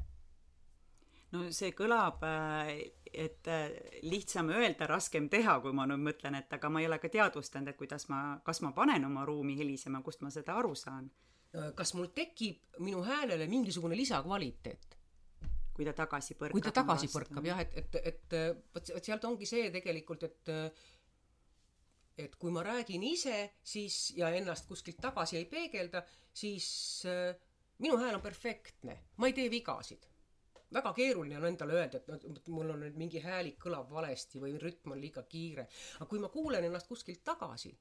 no see kõlab, äh, et äh, lihtsam öelda, raskem teha, kui ma nüüd mõtlen, et aga ma ei ole ka teadvustanud, et kuidas ma, kas ma panen oma ruumi helisema, kust ma seda aru saan Äh, kas mul tekib minu häälele mingisugune lisakvaliteet? kui ta tagasi põrkab. kui ta tagasi põrkab jah, et, et, et vot, vot sealt ongi see tegelikult, et et kui ma räägin ise, siis ja ennast kuskilt tagasi ei peegelda, siis äh, minu hääl on perfektne, ma ei tee vigasid. väga keeruline on endale öelda, et noh, mul on nüüd mingi häälik kõlab valesti või rütm on liiga kiire. aga kui ma kuulen ennast kuskilt tagasi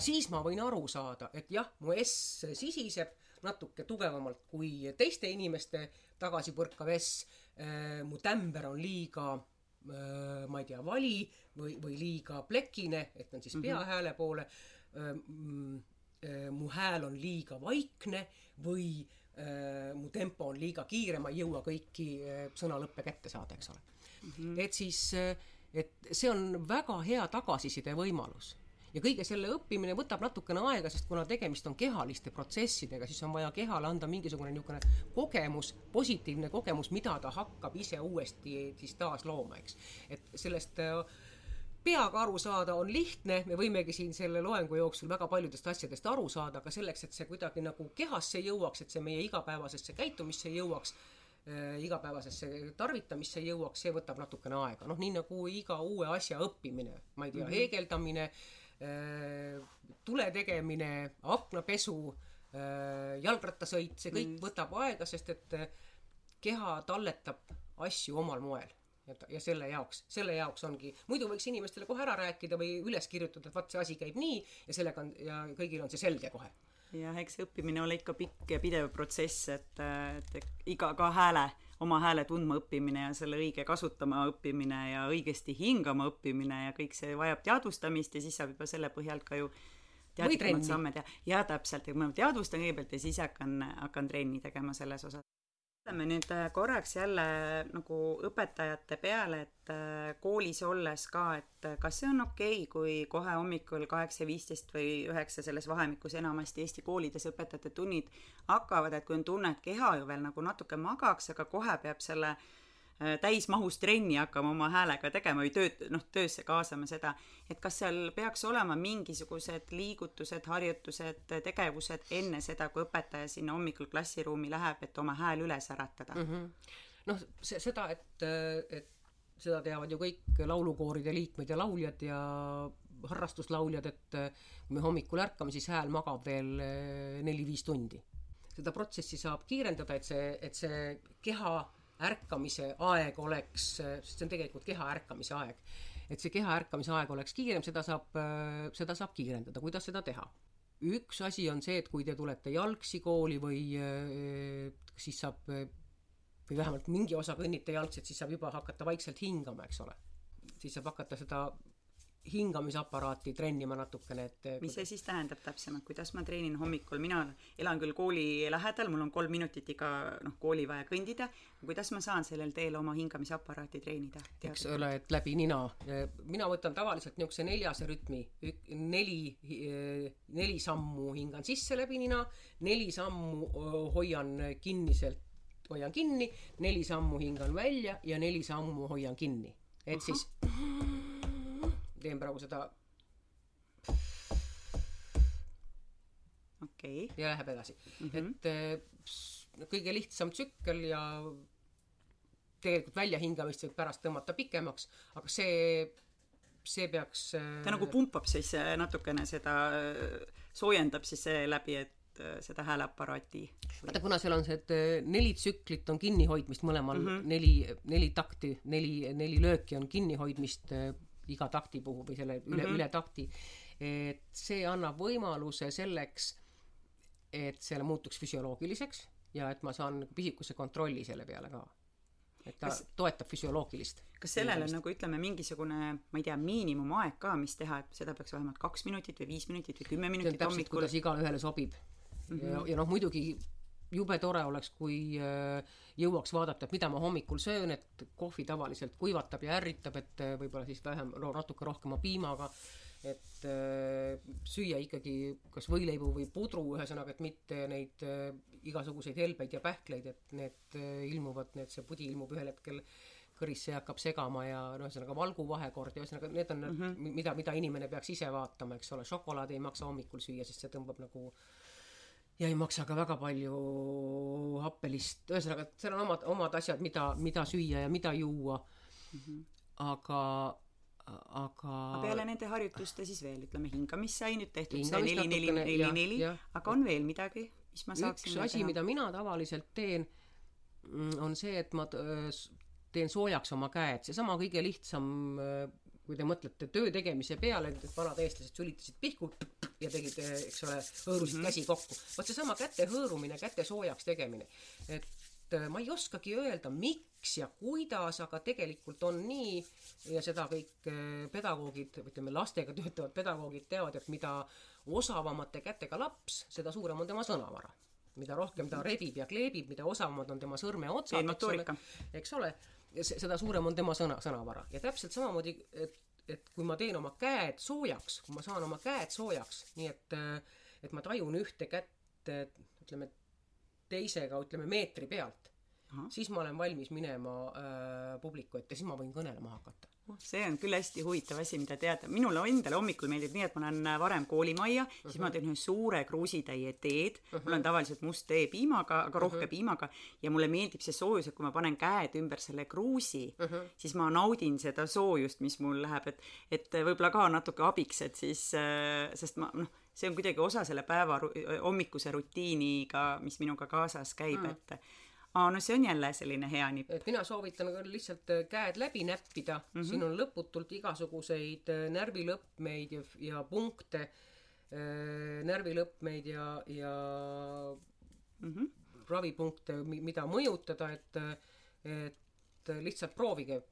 siis ma võin aru saada, et jah, mu S sisiseb natuke tugevamalt kui teiste inimeste tagasipõrkav S äh,. mu tämber on liiga ma ei tea, vali või, või liiga plekine, et on siis mm -hmm. peahääle poole äh,. mu hääl on liiga vaikne või äh, mu tempo on liiga kiire, ma ei jõua kõiki äh, sõnalõppe kätte saada, eks ole mm. -hmm. et siis, äh, et see on väga hea tagasiside võimalus ja kõige selle õppimine võtab natukene aega, sest kuna tegemist on kehaliste protsessidega, siis on vaja kehale anda mingisugune niisugune kogemus, positiivne kogemus, mida ta hakkab ise uuesti siis taas looma, eks. et sellest äh, peaga aru saada on lihtne, me võimegi siin selle loengu jooksul väga paljudest asjadest aru saada, aga selleks, et see kuidagi nagu kehasse jõuaks, et see meie igapäevasesse käitumisse jõuaks äh,, igapäevasesse tarvitamisse jõuaks, see võtab natukene aega, noh, nii nagu iga uue asja õppimine, ma ei tea mm, -hmm. heegeldamine äh,, Äh, tule tegemine, aknapesu, äh, jalgrattasõit, see kõik mm. võtab aega, sest et äh, keha talletab asju omal moel ja, ja selle jaoks, selle jaoks ongi, muidu võiks inimestele kohe ära rääkida või üles kirjutada, et vaat see asi käib nii ja sellega on ja kõigil on see selge kohe. jah, eks õppimine ole ikka pikk ja pidev protsess, et, et iga ka hääle oma hääle tundma õppimine ja selle õige kasutama õppimine ja õigesti hingama õppimine ja kõik see vajab teadvustamist ja siis saab juba selle põhjalt ka ju teadlikumad samme teha. jaa, täpselt, et ma teadvustan kõigepealt ja siis hakkan, hakkan trenni tegema selles osas mõtleme nüüd äh, korraks jälle nagu õpetajate peale, et äh, koolis olles ka, et äh, kas see on okei okay,, kui kohe hommikul kaheksa viisteist või üheksa selles vahemikus enamasti Eesti koolides õpetajate tunnid hakkavad, et kui on tunne, et keha ju veel nagu natuke magaks, aga kohe peab selle äh, täismahus trenni hakkama oma häälega tegema või tööd, noh, töösse kaasama seda, et kas seal peaks olema mingisugused liigutused, harjutused, tegevused enne seda, kui õpetaja sinna hommikul klassiruumi läheb, et oma hääl üles äratada mm -hmm.? noh, see, seda, et, et seda teavad ju kõik laulukooride liikmed ja lauljad ja harrastuslauljad, et kui me hommikul ärkame, siis hääl magab veel eh, neli-viis tundi. seda protsessi saab kiirendada, et see, et see keha ärkamise aeg oleks, sest see on tegelikult keha ärkamise aeg, et see keha ärkamise aeg oleks kiirem, seda saab, seda saab kiirendada, kuidas seda teha? üks asi on see, et kui te tulete jalgsi kooli või siis saab või vähemalt mingi osa kõnnite jalgsi, et siis saab juba hakata vaikselt hingama, eks ole. siis saab hakata seda hingamisaparaati trennima natukene, et mis see siis tähendab täpsemalt, kuidas ma treenin hommikul, mina elan küll kooli lähedal, mul on kolm minutit iga noh, kooli vaja kõndida, kuidas ma saan sellel teel oma hingamisaparaati treenida? eks ole, et läbi nina. mina võtan tavaliselt niisuguse neljase rütmi, neli, neli sammu hingan sisse läbi nina, neli sammu hoian kinniselt, hoian kinni, neli sammu hingan välja ja neli sammu hoian kinni. et Aha. siis teen praegu seda. okei okay.. ja läheb edasi mm. -hmm. et äh, kõige lihtsam tsükkel ja tegelikult väljahingamist võib pärast tõmmata pikemaks, aga see, see peaks äh, ta nagu pumpab siis äh, natukene seda, soojendab siis läbi, et seda hääleaparaati. vaata, kuna seal on see, et neli tsüklit on kinnihoidmist mõlemal mm, -hmm. neli, neli takti, neli, neli lööki on kinnihoidmist iga takti puhul või selle üle mm, -hmm. üle takti. et see annab võimaluse selleks, et selle muutuks füsioloogiliseks ja et ma saan pisikuse kontrolli selle peale ka. et ta kas, toetab füsioloogilist. kas sellel on nagu ütleme, mingisugune, ma ei tea, miinimumaeg ka, mis teha, et seda peaks vähemalt kaks minutit või viis minutit või kümme minutit hommikul? kuidas igaühele sobib mm. -hmm. ja, ja noh, muidugi jube tore oleks, kui äh, jõuaks vaadata, et mida ma hommikul söön, et kohvi tavaliselt kuivatab ja ärritab, et äh, võib-olla siis vähem, no natuke rohkema piimaga, et äh, süüa ikkagi kas võileibu või pudru, ühesõnaga, et mitte neid igasuguseid helbeid ja pähkleid, et need ilmuvad, need, see pudi ilmub ühel hetkel kõrisse ja hakkab segama ja noh, ühesõnaga valgu vahekord ja ühesõnaga need on mm, -hmm. mida, mida inimene peaks ise vaatama, eks ole, šokolaadi ei maksa hommikul süüa, sest see tõmbab nagu äh, ja ei maksa ka väga palju happelist, ühesõnaga, seal on omad, omad asjad, mida, mida süüa ja mida juua mm. -hmm. aga, aga. peale nende harjutuste siis veel ütleme hingamist sai nüüd tehtud see neli, neli, neli, neli, aga on veel midagi, mis ma saaksin üks asi, mida mina tavaliselt teen, mm, on see, et ma teen soojaks oma käed, seesama kõige lihtsam kui te mõtlete töö tegemise peale, vanad eestlased sülitasid pihku ja tegid, eks ole, hõõrusid mm -hmm. käsi kokku. vot seesama käte hõõrumine, käte soojaks tegemine. et äh, ma ei oskagi öelda, miks ja kuidas, aga tegelikult on nii ja seda kõik äh, pedagoogid, ütleme lastega töötavad pedagoogid teavad, et mida osavamate kätega laps, seda suurem on tema sõnavara mida rohkem ta rebib ja kleebib, mida osavamad on tema sõrmeotsad, eks ole, eks ole seda suurem on tema sõna, sõnavara ja täpselt samamoodi, et, et kui ma teen oma käed soojaks, kui ma saan oma käed soojaks, nii et, et ma tajun ühte kätt, ütleme teisega, ütleme meetri pealt, siis ma olen valmis minema äh, publiku ette, siis ma võin kõnelema hakata oh, see on küll hästi huvitav asi, mida teada. minule endale hommikul meeldib nii, et ma lähen äh, varem koolimajja uh, -huh. siis ma teen ühe suure kruusitäie teed uh, -huh. mul on tavaliselt must tee piimaga, aga rohke uh -huh. piimaga ja mulle meeldib see soojus, et kui ma panen käed ümber selle kruusi uh, -huh. siis ma naudin seda soojust, mis mul läheb, et, et võib-olla ka natuke abiks, et siis, äh, sest ma noh, see on kuidagi osa selle päeva hommikuse rutiiniga, mis minuga kaasas käib uh, -huh. et aa, no see on jälle selline hea nipp. et mina soovitan lihtsalt äh, käed läbi näppida mm, -hmm. siin on lõputult igasuguseid äh, närvilõppmeid ja, ja punkte, äh, närvilõppmeid ja, ja mm -hmm. ravipunkte, mida mõjutada, et, et lihtsalt proovige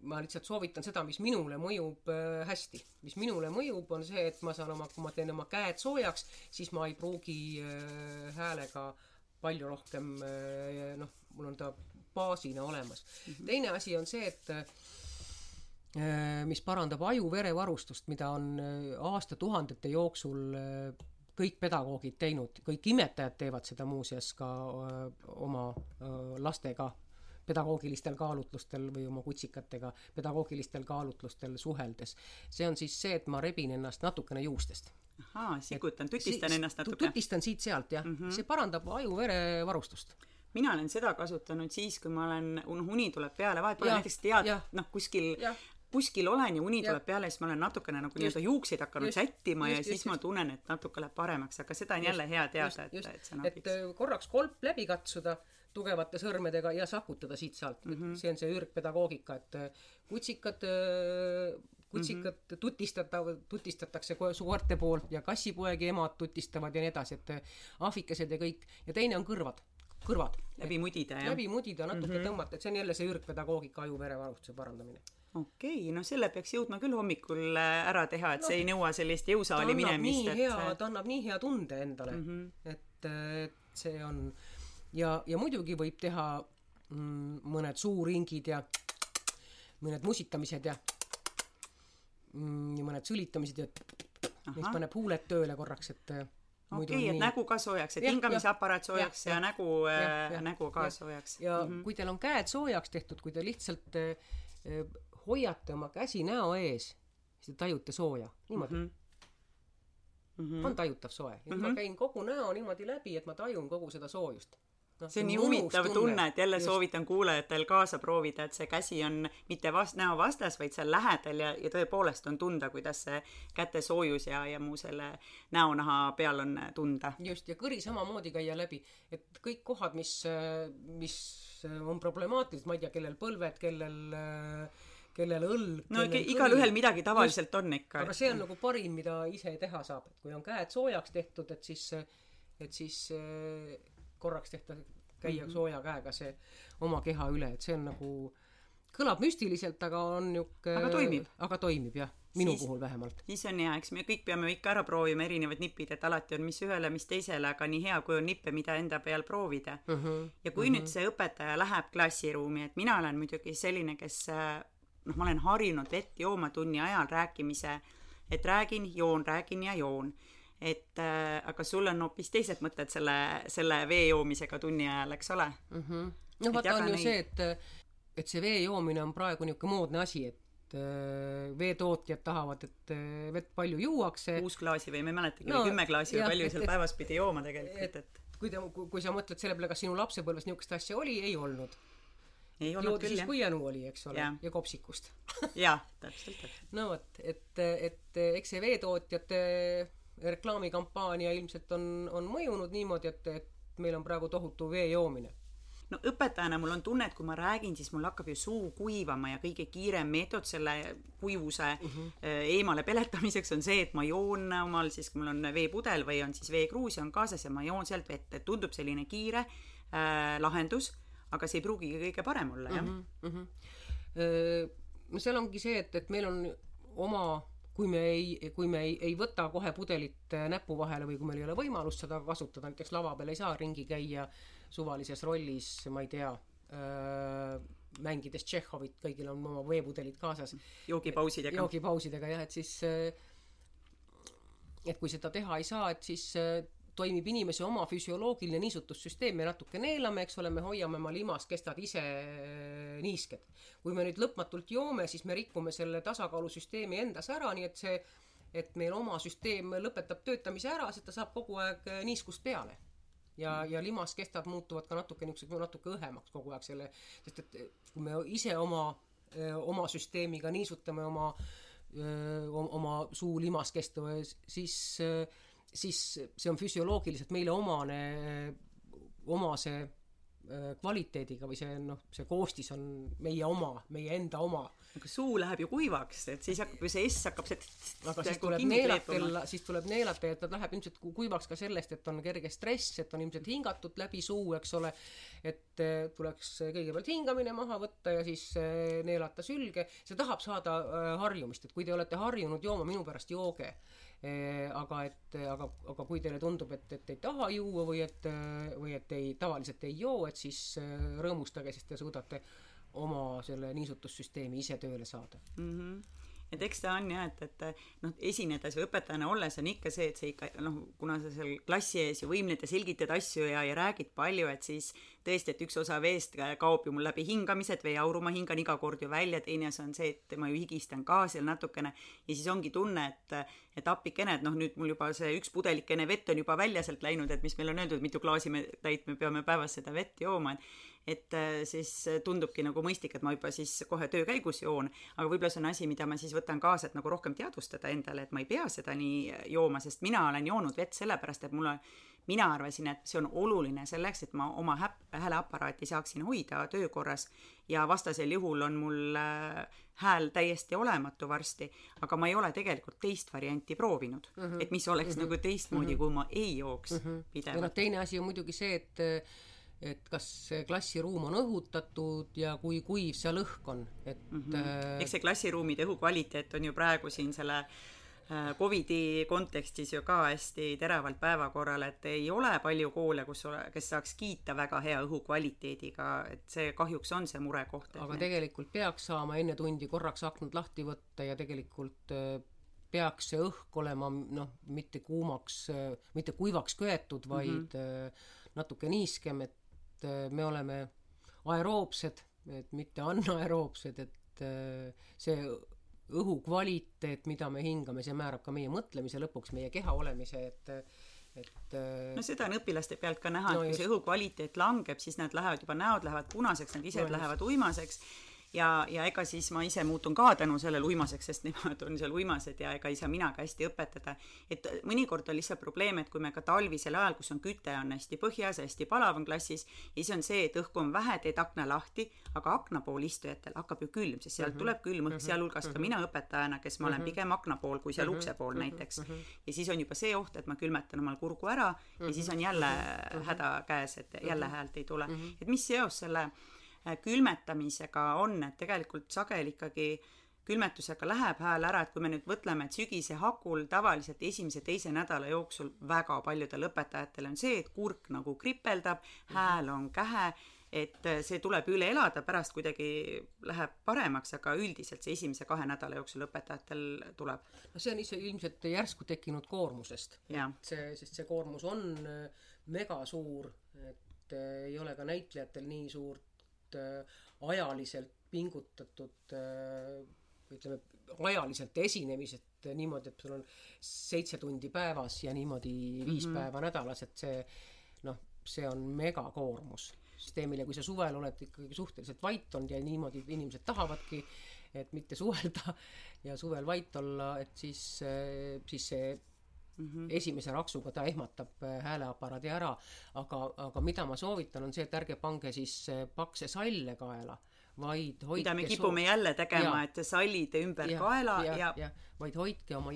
ma lihtsalt soovitan seda, mis minule mõjub hästi. mis minule mõjub, on see, et ma saan oma, kui ma teen oma käed soojaks, siis ma ei pruugi häälega äh, palju rohkem eh, noh, mul on ta baasina olemas mm. -hmm. teine asi on see, et eh, mis parandab aju-verevarustust, mida on eh, aastatuhandete jooksul kõik pedagoogid teinud, kõik imetajad teevad seda muuseas ka oma lastega pedagoogilistel kaalutlustel või oma kutsikatega pedagoogilistel kaalutlustel suheldes. see on siis see, et ma rebin ennast natukene juustest ahaa, sikutan, tutistan si ennast natuke. tutistan siit-sealt jah mm, -hmm. see parandab aju-verevarustust mina olen seda kasutanud siis, kui ma olen, noh, uni tuleb peale, vahepeal näiteks tead, noh, kuskil ja. kuskil olen ja uni tuleb peale, siis ma olen natukene nagu nii-öelda juukseid hakanud just, sättima just, ja just, siis just. ma tunnen, et natuke läheb paremaks, aga seda on just, jälle hea teada, et, et see on abiks. et äh, korraks kolp läbi katsuda tugevate sõrmedega ja sakutada siit-sealt mm, -hmm. see on see ürgpedagoogika, et äh, kutsikad äh, kutsikad mm -hmm. tutistatav, tutistatakse koerte poolt ja kassipoegi emad tutistavad ja nii edasi, et eh, ahvikesed ja kõik. ja teine on kõrvad, kõrvad. läbi mudida, jah? läbi mudida, natuke mm -hmm. tõmmata, et see on jälle see ürgpedagoogika aju-verevarustuse parandamine okei okay,, no selle peaks jõudma küll hommikul äh, ära teha, et no, see ei nõua sellist jõusaali minemist. hea, ta annab nii hea tunde endale mm, -hmm. et, et see on ja, ja muidugi võib teha mm, mõned suuringid ja mõned musitamised ja mm, mõned sülitamised ja mis paneb huuled tööle korraks, et äh, okei okay,, et nägu ka soojaks, et hingamisaparaat soojaks ja, ja, ja nägu nägu ka ja, soojaks. ja mm -hmm. kui teil on käed soojaks tehtud, kui te lihtsalt äh, hoiate oma käsi näo ees, siis te tajute sooja, niimoodi mm. -hmm. Mm -hmm. on tajutav soe. nüüd mm -hmm. ma käin kogu näo niimoodi läbi, et ma tajun kogu seda soojust no, see on nii huvitav tunne, et jälle Just. soovitan kuulajatel kaasa proovida, et see käsi on mitte vast-, näo vastas, vaid seal lähedal ja, ja tõepoolest on tunda, kuidas see käte soojus ja, ja muu selle näonaha peal on tunda. just, ja kõri samamoodi käia läbi, et kõik kohad, mis, mis on problemaatilised, ma ei tea, kellel põlved, kellel kellel õlg. no igalühel midagi tavaliselt Just, on ikka. aga see on nagu parim, mida ise teha saab, et kui on käed soojaks tehtud, et siis, et siis korraks tehta, käia mm -hmm. sooja käega see oma keha üle, et see on nagu, kõlab müstiliselt, aga on niisugune aga toimib. aga toimib jah minu Siis- puhul vähemalt. siis on hea, eks me kõik peame ikka ära proovima erinevad nipid, et alati on mis ühele, mis teisele, aga nii hea, kui on nippe, mida enda peal proovida. ja kui nüüd see õpetaja läheb klassiruumi, et mina olen muidugi selline, kes äh, noh, ma olen harjunud vett jooma tunni ajal rääkimise, et räägin, joon, räägin ja joon. Et äh, aga sul on hoopis teised mõtted selle, selle vee joomisega tunni ajal, eks ole? noh, Et vaata jaga on ju see, et et see vee joomine on praegu niisugune moodne asi, et äh, veetootjad tahavad, et äh, vett palju juuakse. kuus klaasi või ma ei mäletagi No, no,, kümme klaasi või jah, palju et- seal et- päevas pidi jooma tegelikult, et kui ta, kui sa mõtled selle peale, kas sinu lapsepõlves niisugust asja oli, ei olnud. ei olnud joodi küll jah kui janu oli, eks ole Jah., ja kopsikust. jaa, täpselt, täpselt. no vot, et, et eks see veetootjate reklaamikampaania ilmselt on, on mõjunud niimoodi, et, et meil on praegu tohutu vee joomine. no õpetajana mul on tunne, et kui ma räägin, siis mul hakkab ju suu kuivama ja kõige kiirem meetod selle kuivuse mm -hmm. eemale peletamiseks on see, et ma joon omal siis, kui mul on veepudel või on siis veekruus ja on kaasas ja ma joon sealt vett, et tundub selline kiire äh, lahendus, aga see ei pruugigi kõige parem olla, jah mm. -hmm. no seal ongi see, et, et meil on oma kui me ei, kui me ei, ei võta kohe pudelit äh, näpu vahele või kui meil ei ole võimalust seda kasutada, näiteks lava peal ei saa ringi käia suvalises rollis, ma ei tea, mängides Tšehhovit, kõigil on oma veepudelid kaasas, joogipausidega. joogipausidega jah, et siis äh, et kui seda teha ei saa, et siis äh, toimib inimese oma füsioloogiline niisutussüsteem, me natuke neelame, eks ole, me hoiame oma limaskestad ise äh, niisked. kui me nüüd lõpmatult joome, siis me rikume selle tasakaalusüsteemi endas ära, nii et see, et meil oma süsteem lõpetab töötamise ära, sest ta saab kogu aeg äh, niiskust peale ja, ja limaskestad muutuvad ka natuke niisuguseks, natuke õhemaks kogu aeg selle, sest et kui me ise oma, oma süsteemiga niisutame oma, oma suu limaskestu, siis, siis see on füsioloogiliselt meile omane, omase äh, kvaliteediga või see noh, see koostis on meie oma, meie enda oma. aga suu läheb ju kuivaks, et siis hakkab ju see S hakkab see aga siis tuleb neelata siis tuleb neelata ja ta läheb ilmselt ku- kuivaks ka sellest, et on kerge stress, et on ilmselt hingatud läbi suu, eks ole, et eh, tuleks kõigepealt hingamine maha võtta ja siis eh, neelata sülge, see tahab saada harjumist, et kui te olete harjunud jooma minu pärast jooge, aga et, aga, aga kui teile tundub, et, et ei taha juua või et, või et ei, tavaliselt ei joo, et siis eh, rõõmustage, sest te suudate oma selle niisutussüsteemi ise tööle saada. Mhm. Et eks ta on jah, et, et noh, esinedes või õpetajana olles on ikka see, et see ikka noh, kuna sa seal klassi ees ju võimled ja selgitad asju ja, ja räägid palju, et siis tõesti, et üks osa veest kaob ju mul läbi hingamise, et veeauru ma hingan iga kord ju välja, teine asi on see, et ma ju higistan ka seal natukene. Ja siis ongi tunne, et et appikene, et noh, nüüd mul juba see üks pudelikene vett on juba välja sealt läinud, et mis meil on öeldud, mitu klaasi me täit me peame päevas seda vett jooma, et et äh, siis tundubki nagu mõistlik, et ma juba siis kohe töö käigus joon, aga võib-olla see on asi, mida ma siis võtan kaasa, et nagu rohkem teadvustada endale, et ma ei pea seda nii jooma, sest mina olen joonud vett sellepärast, et mul on mina arvasin, et see on oluline selleks, et ma oma häp-, hääleaparaati saaksin hoida töökorras ja vastasel juhul on mul äh, hääl täiesti olematu varsti, aga ma ei ole tegelikult teist varianti proovinud mm, -hmm. et mis oleks mm -hmm. nagu teistmoodi mm, -hmm. kui ma ei jooks mm -hmm. ja noh, pidevalt. teine asi on muidugi see, et et kas see klassiruum on õhutatud ja kui kuiv seal õhk on, et mm -hmm. eks see klassiruumide õhu kvaliteet on ju praegu siin selle äh, Covidi kontekstis ju ka hästi teravalt päevakorral, et ei ole palju koole, kus kes saaks kiita väga hea õhukvaliteediga, et see kahjuks on see murekoht. aga tegelikult peaks saama enne tundi korraks aknad lahti võtta ja tegelikult äh, peaks see õhk olema noh, mitte kuumaks, mitte kuivaks köetud, vaid mm -hmm. natuke niiskem, et äh, me oleme aeroobsed, et mitte anaeroobsed, et äh, see õhu kvaliteet, mida me hingame, see määrab ka meie mõtlemise lõpuks, meie keha olemise, et et äh, no seda on õpilaste pealt ka näha No et kui see õhu kvaliteet langeb, siis nad lähevad juba, näod lähevad punaseks, nad ise No lähevad uimaseks ja, ja ega siis ma ise muutun ka tänu sellele uimaseks, sest nemad on seal uimased ja ega ei saa mina ka hästi õpetada. et mõnikord on lihtsalt probleem, et kui me ka talvisel ajal, kus on küte on hästi põhjas, hästi palav on klassis ja siis on see, et õhku on vähe, teed akna lahti, aga akna pool istujatel hakkab ju külm, sest sealt mm -hmm. tuleb külm õhk, sealhulgas ka mina õpetajana, kes ma olen pigem akna pool kui seal ukse pool näiteks. ja siis on juba see oht, et ma külmetan omal kurgu ära ja siis on jälle häda käes, et jälle häält ei tule. et mis seos selle külmetamisega on, et tegelikult sageli ikkagi külmetusega läheb hääl ära, et kui me nüüd mõtleme, et sügise hakul tavaliselt esimese-teise nädala jooksul väga paljudel õpetajatel on see, et kurk nagu kripeldab, hääl on kähe et äh, see tuleb üle elada, pärast kuidagi läheb paremaks, aga üldiselt see esimese kahe nädala jooksul õpetajatel tuleb. no see on ise ilmselt järsku tekkinud koormusest. see, sest see koormus on äh, megasuur, et äh, ei ole ka näitlejatel nii suurt äh, ajaliselt pingutatud äh, ütleme, ajaliselt esinemised niimoodi, et sul on seitse tundi päevas ja niimoodi viis mm -hmm. päeva nädalas, et see noh, see on megakoormus süsteemile, kui sa suvel oled ikkagi suhteliselt vait olnud ja niimoodi inimesed tahavadki, et mitte suhelda ja suvel vait olla, et siis, siis see mm -hmm. esimese raksuga ta ehmatab äh, hääleaparaadi ära, aga, aga mida ma soovitan, on see, et ärge pange siis äh, pakse salle kaela vaid hoidke mida me kipume soo... jälle tegema, et sallide ümber ja, kaela ja, ja... ja vaid hoidke oma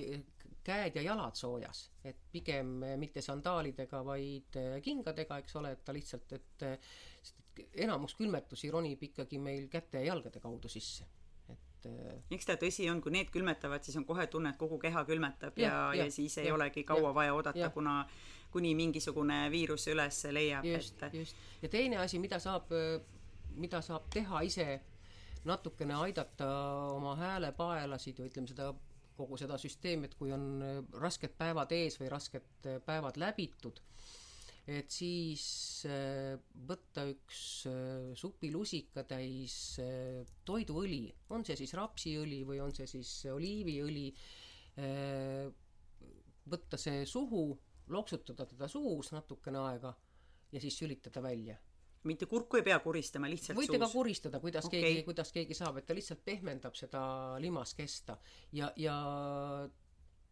käed ja jalad soojas, et pigem mitte sandaalidega, vaid äh, kingadega, eks ole, et ta lihtsalt, et enamus külmetusi ronib ikkagi meil käte ja jalgade kaudu sisse et äh, eks ta tõsi on, kui need külmetavad, siis on kohe tunne, et kogu keha külmetab ja, ja, ja, ja siis ei ja, olegi kaua ja, vaja oodata, kuna kuni mingisugune viirus üles leiab. just et..., just. ja teine asi, mida saab, mida saab teha ise, natukene aidata oma häälepaelasid või ütleme seda kogu seda süsteemi, et kui on rasked päevad ees või rasked päevad läbitud, et siis äh, võtta üks äh, supilusika täis äh, toiduõli, on see siis rapsiõli või on see siis oliiviõli, võtta see suhu, loksutada teda suus natukene aega ja siis sülitada välja mitte kurku ei pea kuristama, lihtsalt võite suus. ka kuristada, kuidas okay. keegi, kuidas keegi saab, et ta lihtsalt pehmendab seda limaskesta ja, ja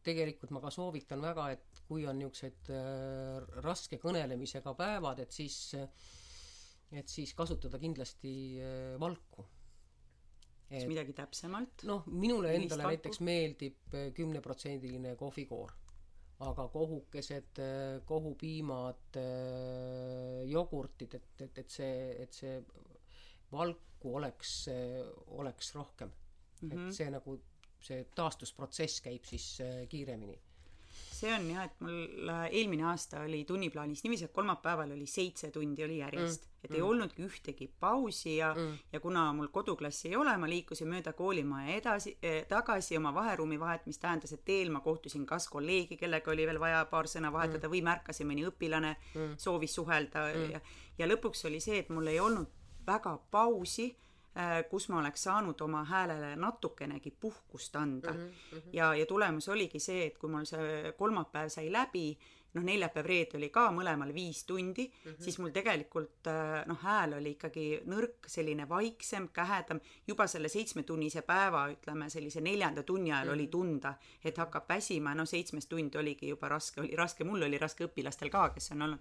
tegelikult ma ka soovitan väga, et kui on niisugused äh, raske kõnelemisega päevad, et siis, et siis kasutada kindlasti äh, valku. kas midagi täpsemalt? noh, minule endale valku? näiteks meeldib äh, kümneprotsendiline kohvikoor, aga kohukesed, kohupiimad, jogurtid, et, et, et see, et see valku oleks, oleks rohkem mm. -hmm. et mhm. see nagu see taastusprotsess käib siis kiiremini see on jah, et mul äh, eelmine aasta oli tunniplaanis niiviisi, et kolmapäeval oli seitse tundi oli järjest mm., et mm. ei olnudki ühtegi pausi ja mm., ja kuna mul koduklassi ei ole, ma liikusin mööda koolimaja edasi eh,, tagasi oma vaheruumi vahet, mis tähendas, et teel ma kohtusin kas kolleegi, kellega oli veel vaja paar sõna vahetada mm. või märkasin mõni õpilane mm., soovis suhelda mm. ja, ja lõpuks oli see, et mul ei olnud väga pausi Äh, kus ma oleks saanud oma häälele natukenegi puhkust anda mm. -hmm. ja, ja tulemus oligi see, et kui mul see kolmapäev sai läbi, noh, neljapäev-reede oli ka mõlemal viis tundi mm, -hmm. siis mul tegelikult äh, noh, hääl oli ikkagi nõrk, selline vaiksem, kähedam, juba selle seitsmetunnise päeva, ütleme sellise neljanda tunni ajal mm -hmm. oli tunda, et hakkab väsima, no seitsmes tund oligi juba raske, oli raske, mul oli raske õpilastel ka, kes on olnud,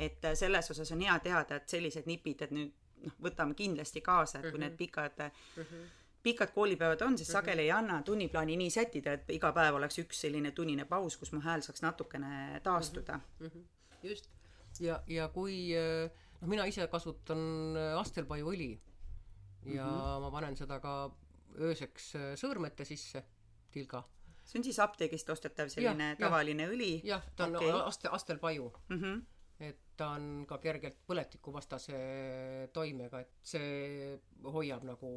et äh, selles osas on hea teada, et sellised nipid, et nüüd noh, võtame kindlasti kaasa, et kui need pikad mm -hmm. pikad koolipäevad on, siis -hmm. sageli ei anna tunniplaani nii sättida, et iga päev oleks üks selline tunnine paus, kus mu hääl saaks natukene taastuda mm. -hmm. just, ja, ja kui noh, mina ise kasutan astelpaiuõli ja mm -hmm. ma panen seda ka ööseks sõõrmete sisse, tilga see on siis apteegist ostetav selline ja, tavaline ja, õli? jah, ta on okay. aste, astelpaiu mm. -hmm et ta on ka kergelt põletikuvastase toimega, et see hoiab nagu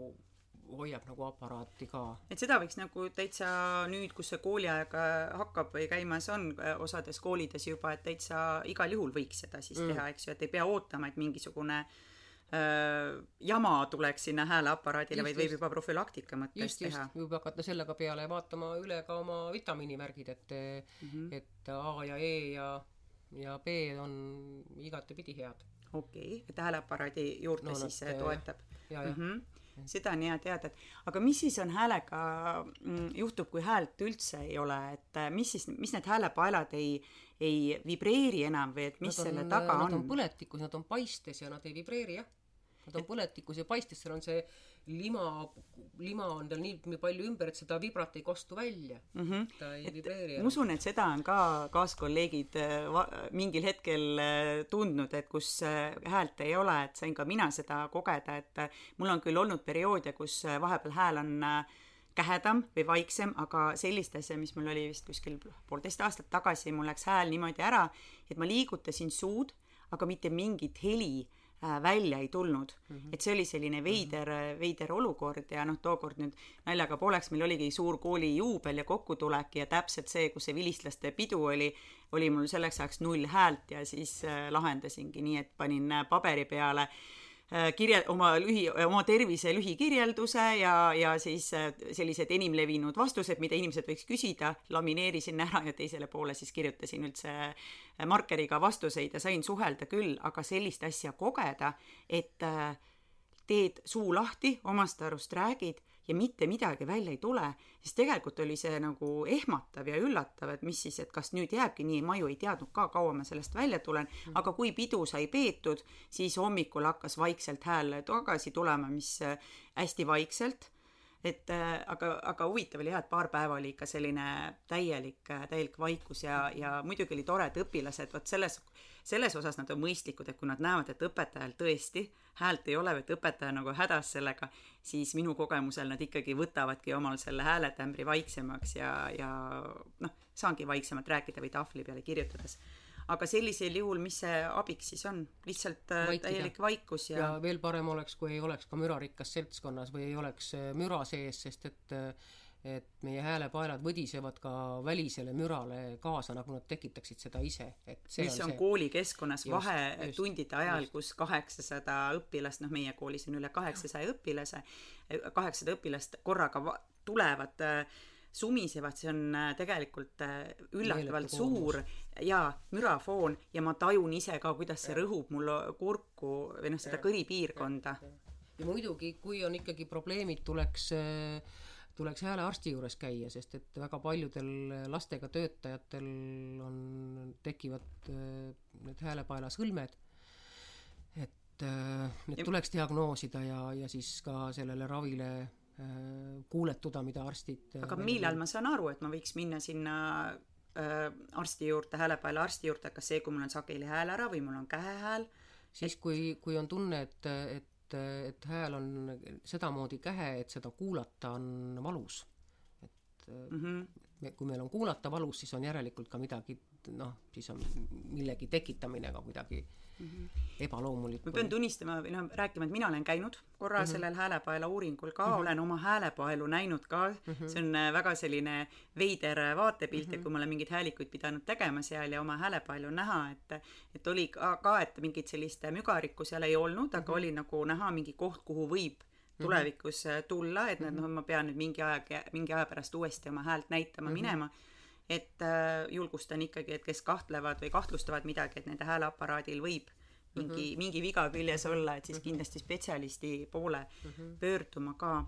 hoiab nagu aparaati ka. et seda võiks nagu täitsa nüüd, kus see kooliaeg hakkab või käimas on osades koolides juba, et täitsa igal juhul võiks seda siis mm. teha, eks ju, et ei pea ootama, et mingisugune äh, jama tuleks sinna hääleaparaadile, vaid võib juba profülaktika mõttes just, teha. võib hakata sellega peale vaatama üle ka oma vitamiinivärgid, et mm, -hmm. et A ja E ja ja B on igatepidi head. okei okay., et hääleaparaadi juurde no, siis nad, toetab. Mm -hmm seda on hea teada, et aga mis siis on häälega mm, juhtub, kui häält üldse ei ole, et äh, mis siis, mis need häälepaelad ei, ei vibreeri enam või et mis on, selle taga on? Nad on põletikus, nad on paistes ja nad ei vibreeri jah. Nad on põletikus ja paistes, seal on see lima, lima on tal nii, palju ümber, et seda vibrat ei kostu välja mm. -hmm. ta ei et, vibreeri. ma usun, et seda on ka kaaskolleegid äh, mingil hetkel äh, tundnud, et kus äh, häält ei ole, et sain ka mina seda kogeda, et mul on küll olnud perioode, kus vahepeal hääl on kähedam või vaiksem, aga sellist asja, mis mul oli vist kuskil poolteist aastat tagasi, mul läks hääl niimoodi ära, et ma liigutasin suud, aga mitte mingit heli välja ei tulnud mm. -hmm. et see oli selline veider, veider olukord ja noh, tookord nüüd naljaga pooleks, meil oligi suur kooli juubel ja kokkutulek ja täpselt see, kus see vilistlaste pidu oli, oli mul selleks ajaks null häält ja siis äh, lahendasingi nii, et panin äh, paberi peale äh, Äh, kirje, oma lühi, oma tervise lühikirjelduse ja, ja siis äh, sellised enim levinud vastused, mida inimesed võiks küsida, lamineerisin ära ja teisele poole siis kirjutasin üldse äh, markeriga vastuseid ja sain suhelda küll, aga sellist asja kogeda, et teed suu lahti, omast arust räägid ja mitte midagi välja ei tule, siis tegelikult oli see nagu ehmatav ja üllatav, et mis siis, et kas nüüd jääbki nii, ma ju ei teadnud ka, kaua ma sellest välja tulen, mm. aga kui pidu sai peetud, siis hommikul hakkas vaikselt hääl tagasi tulema, mis äh, hästi vaikselt et äh, aga, aga huvitav oli jah, et paar päeva oli ikka selline täielik, äh, täielik vaikus ja, ja muidugi oli tore, et õpilased, vot selles, selles osas nad on mõistlikud, et kui nad näevad, et õpetajal tõesti häält ei ole, et õpetaja nagu hädas sellega, siis minu kogemusel nad ikkagi võtavadki omal selle hääletämbri vaiksemaks ja, ja noh, saangi vaiksemalt rääkida või tahvli peale kirjutades aga sellisel juhul, mis see abiks siis on? lihtsalt äh, Vaikida. täielik vaikus ja ja veel parem oleks, kui ei oleks ka mürarikkas seltskonnas või ei oleks äh, müra sees, sest et äh, et meie häälepaelad võdisevad ka välisele mürale kaasa, nagu nad tekitaksid seda ise, et see mis on, on see... koolikeskkonnas vahetundide ajal, kus kaheksasada õpilast, noh, meie koolis on üle kaheksasaja õpilase, kaheksasada õpilast korraga va-, tulevad äh, sumisevad, see on äh, tegelikult äh, üllatavalt suur ja mürafoon ja ma tajun ise ka, kuidas see rõhub mul kurku või noh, seda kõripiirkonda. ja muidugi, kui on ikkagi probleemid, tuleks äh, tuleks häälearsti juures käia, sest et väga paljudel lastega töötajatel on, tekivad need häälepaelasõlmed, et need tuleks diagnoosida ja, ja siis ka sellele ravile kuuletuda, mida arstid äh, aga millal ma saan aru, et ma võiks minna sinna äh, arsti juurde, häälepaela arsti juurde, kas see, kui mul on sageli hääl ära või mul on kähehääl? siis, kui, kui on tunne, et, et, et hääl on sedamoodi kähe, et seda kuulata on valus. et mm -hmm. kui meil on kuulata valus, siis on järelikult ka midagi, noh, siis on millegi tekitamine ka kuidagi mm -hmm. ebaloomulik. ma pean tunnistama või noh, rääkima, et mina olen käinud korra mm -hmm. sellel häälepaela uuringul ka mm, -hmm. olen oma häälepaelu näinud ka mm, -hmm. see on äh, väga selline veider äh, vaatepilt mm, -hmm. et kui ma olen mingeid häälikuid pidanud tegema seal ja oma häälepaelu näha, et et oli ka, ka, et mingit sellist mügarikku seal ei olnud, aga mm -hmm. oli nagu näha mingi koht, kuhu võib mhm. tulevikus äh, tulla, et -hmm. noh, ma pean nüüd mingi aeg, mingi aja pärast uuesti oma häält näitama mm -hmm. minema et äh, julgustan ikkagi, et kes kahtlevad või kahtlustavad midagi, et nende hääleaparaadil võib mingi mm, -hmm. mingi viga küljes olla, et siis mhm. kindlasti spetsialisti poole mm -hmm. pöörduma ka.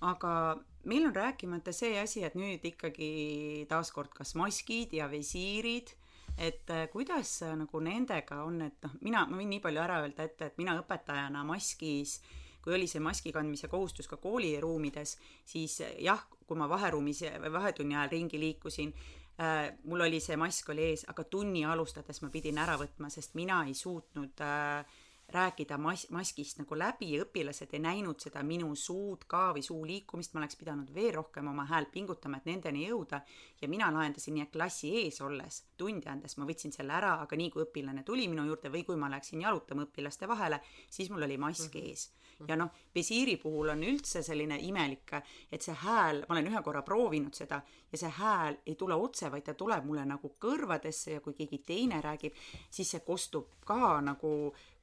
aga meil on rääkimata see asi, et nüüd ikkagi taaskord kas maskid ja visiirid, et äh, kuidas äh, nagu nendega on, et noh, mina, ma võin nii palju ära öelda ette, et mina õpetajana maskis kui oli see maski kandmise kohustus ka kooliruumides, siis jah, kui ma vaheruumis või vahetunni ajal ringi liikusin äh,, mul oli see mask oli ees, aga tunni alustades ma pidin ära võtma, sest mina ei suutnud äh, rääkida mas-, maskist nagu läbi ja õpilased ei näinud seda minu suud ka või suu liikumist, ma oleks pidanud veel rohkem oma häält pingutama, et nendeni jõuda ja mina lahendasin nii, et klassi ees olles, tundi andes ma võtsin selle ära, aga nii kui õpilane tuli minu juurde või kui ma läksin jalutama õpilaste vahele, siis mul oli mask mm -hmm. Ja noh, visiiri puhul on üldse selline imelik, et see hääl, ma olen ühe korra proovinud seda ja see hääl ei tule otse, vaid ta tuleb mulle nagu kõrvadesse ja kui keegi teine räägib, siis see kostub ka nagu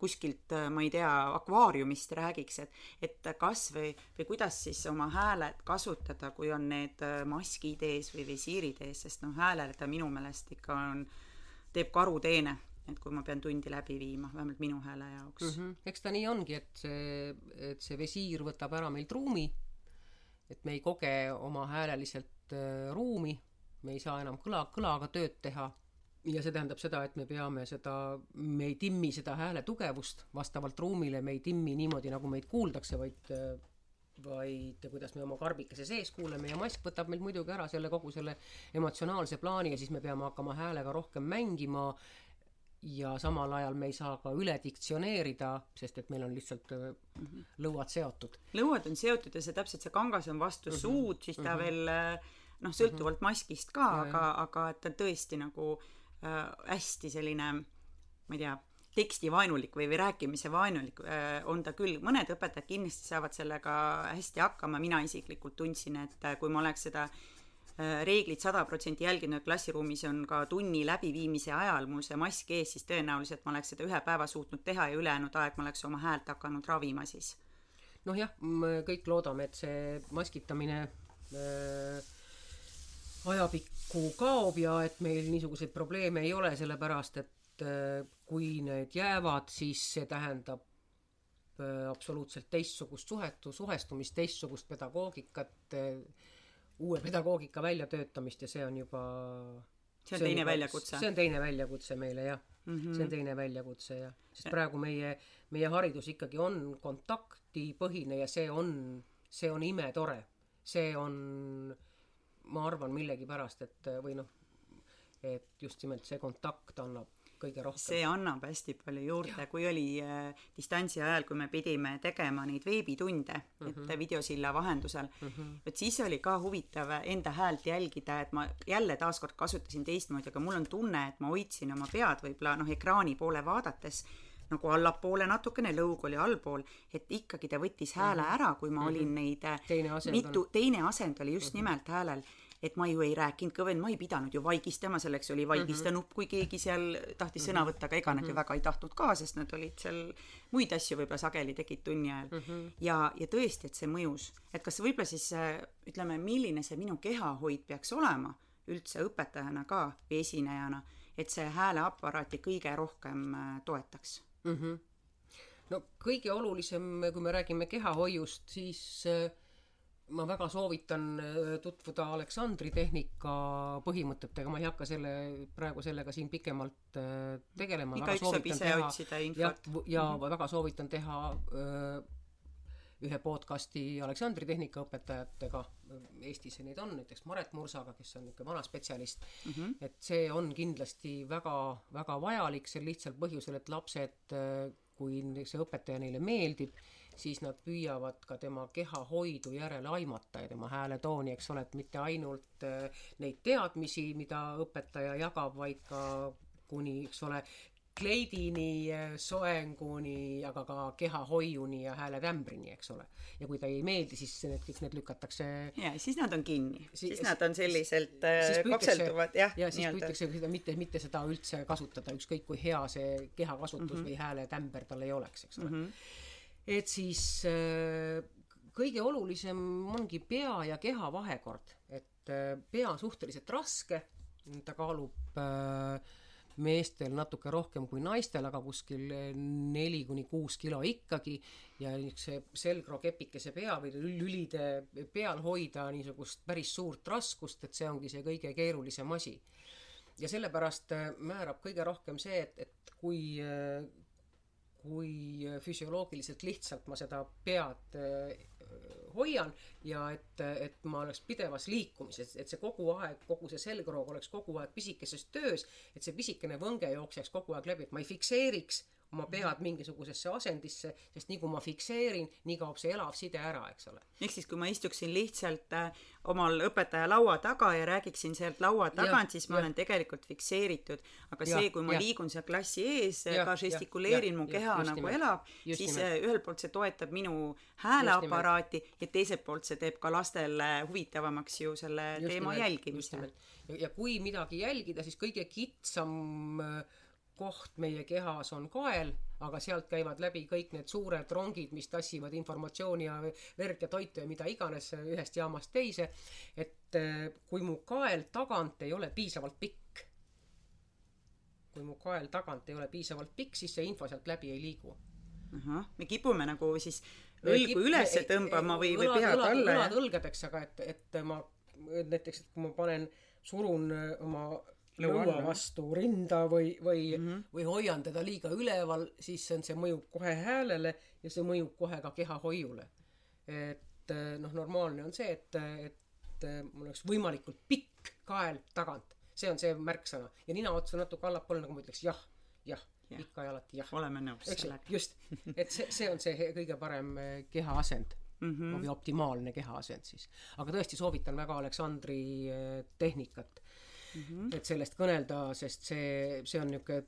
kuskilt, ma ei tea, akvaariumist räägiks, et, et kas või, või kuidas siis oma hääled kasutada, kui on need maskid ees või visiirid ees, sest noh, häälele ta minu meelest ikka on, teeb karuteene et kui ma pean tundi läbi viima, vähemalt minu hääle jaoks mm. -hmm. eks ta nii ongi, et see, et see visiir võtab ära meilt ruumi, et me ei koge oma hääleliselt äh, ruumi, me ei saa enam kõla, kõlaga tööd teha ja see tähendab seda, et me peame seda, me ei timmi seda hääle tugevust vastavalt ruumile, me ei timmi niimoodi, nagu meid kuuldakse, vaid äh, vaid kuidas me oma karbikese sees kuuleme ja mask võtab meilt muidugi ära selle kogu selle emotsionaalse plaani ja siis me peame hakkama häälega rohkem mängima ja samal ajal me ei saa ka üle diktsioneerida, sest et meil on lihtsalt mm -hmm. lõuad seotud. lõuad on seotud ja see täpselt, see kangas on vastu mm -hmm. suud, siis ta mm -hmm. veel noh, sõltuvalt mm -hmm. maskist ka, aga, aga et ta on tõesti nagu äh, hästi selline ma ei tea, tekstivaenulik või, või rääkimise vaenulik äh, on ta küll, mõned õpetajad kindlasti saavad sellega hästi hakkama, mina isiklikult tundsin, et äh, kui ma oleks seda äh, Äh, reeglit sada protsenti jälginud klassiruumis on ka tunni läbiviimise ajal mul see mask ees, siis tõenäoliselt ma oleks seda ühe päeva suutnud teha ja ülejäänud aeg ma oleks oma häält hakanud ravima siis. noh jah, kõik loodame, et see maskitamine äh, ajapikku kaob ja et meil niisuguseid probleeme ei ole, sellepärast et äh, kui need jäävad, siis see tähendab äh, absoluutselt teistsugust suhetu, suhestumist, teistsugust pedagoogikat äh, uue pedagoogika väljatöötamist ja see on juba see on see teine juba, väljakutse? see on teine väljakutse meile jah mm, -hmm. see on teine väljakutse jah, sest praegu meie, meie haridus ikkagi on kontaktipõhine ja see on, see on imetore. see on, ma arvan millegipärast, et või noh, et just nimelt see kontakt annab kõige rohkem. see annab hästi palju juurde, kui oli äh, distantsi ajal, kui me pidime tegema neid veebitunde mm, -hmm. et mhm. videosilla vahendusel mm, -hmm. vot siis oli ka huvitav enda häält jälgida, et ma jälle taaskord kasutasin teistmoodi, aga mul on tunne, et ma hoidsin oma pead võib-olla noh, ekraani poole vaadates nagu allapoole natukene, lõug oli allpool, et ikkagi ta võttis hääle mhm. ära, kui ma olin neid äh, teine asend mitu, teine asend oli just mm -hmm. nimelt häälel et ma ju ei rääkinud kõvem, ma ei pidanud ju vaigistama, selleks oli vaigista mhm. nupp, kui keegi seal tahtis sõna mhm. võtta, aga ega nad ju mhm. väga ei tahtnud ka, sest nad olid seal muid asju võib-olla sageli tegid tunni ajal mm. -hmm. ja, ja tõesti, et see mõjus, et kas võib-olla siis ütleme, milline see minu kehahoid peaks olema üldse õpetajana ka või esinejana, et see hääleaparaati kõige rohkem äh, toetaks mm? -hmm. no kõige olulisem, kui me räägime kehahoiust, siis äh, ma väga soovitan äh, tutvuda Aleksandri tehnika põhimõtetega, ma ei hakka selle, praegu sellega siin pikemalt äh, tegelema. igaüks saab ise teha, otsida infot. ja, ja mm -hmm. väga soovitan teha öö, äh, ühe podcasti Aleksandri tehnikaõpetajatega, Eestis neid on, näiteks Maret Mursaga, kes on niisugune vana spetsialist mm, -hmm. et see on kindlasti väga, väga vajalik sel lihtsal põhjusel, et lapsed, kui see õpetaja neile meeldib, siis nad püüavad ka tema kehahoidu järele aimata ja tema hääletooni, eks ole, et mitte ainult äh, neid teadmisi, mida õpetaja jagab, vaid ka kuni, eks ole, kleidini, äh, soenguni, aga ka kehahoiuni ja hääletämbrini, eks ole. ja kui ta ei meeldi, siis need kõik need lükatakse. ja siis nad on kinni, siis nad on selliselt äh, kapselduvad jah. ja siis püütakse seda mitte, mitte seda üldse kasutada, ükskõik kui hea see kehakasutus mm -hmm. või hääletämber tal ei oleks, eks ole mm. -hmm et siis äh, kõige olulisem ongi pea ja keha vahekord, et äh, pea on suhteliselt raske, ta kaalub äh, meestel natuke rohkem kui naistel, aga kuskil neli kuni kuus kilo ikkagi ja niisuguse selgrokepikese pea või lülide peal hoida niisugust päris suurt raskust, et see ongi see kõige keerulisem asi. ja sellepärast määrab kõige rohkem see, et, et kui kui füsioloogiliselt lihtsalt ma seda pead äh, hoian ja et, et ma oleks pidevas liikumises, et see kogu aeg, kogu see selgroog oleks kogu aeg pisikeses töös, et see pisikene võnge jookseks kogu aeg läbi, et ma ei fikseeriks oma pead mingisugusesse asendisse, sest nii kui ma fikseerin, nii kaob see elav side ära, eks ole. ehk siis, kui ma istuksin lihtsalt äh, omal õpetaja laua taga ja räägiksin sealt laua tagant, siis ma ja. olen tegelikult fikseeritud. aga ja, see, kui ma ja. liigun seal klassi ees, ka žestikuleerin, mu keha ja, nagu nimelt. elab, siis nimelt. Äh, ühelt poolt see toetab minu hääleaparaati ja teiselt poolt see teeb ka lastele huvitavamaks ju selle just teema nimelt, jälgimise. Ja, ja kui midagi jälgida, siis kõige kitsam äh, koht meie kehas on kael, aga sealt käivad läbi kõik need suured rongid, mis tassivad informatsiooni ja verd ja toitu ja mida iganes ühest jaamast teise. et eh, kui mu kael tagant ei ole piisavalt pikk, kui mu kael tagant ei ole piisavalt pikk, siis see info sealt läbi ei liigu. ahah, me kipume nagu siis õlgu üles tõmbama või, või pead alla. õlad õlgadeks, aga et, et ma näiteks, et kui ma panen, surun oma lõua vastu rinda või, või mm, -hmm. või hoian teda liiga üleval, siis on, see mõjub kohe häälele ja see mõjub kohe ka kehahoiule. et eh, noh, normaalne on see, et, et mul oleks võimalikult pikk kael tagant, see on see märksõna. Ja nina otsa natuke allapoole, nagu ma ütleks jah, jah Jah. ikka ja alati jah. Oleme nõus sellega, just. Et see see on see kõige parem eh, kehaasend. Mm -hmm. või optimaalne kehaasend siis. Aga tõesti soovitan väga Aleksandri eh, tehnikat mm -hmm. et sellest kõnelda sest see see on niisugune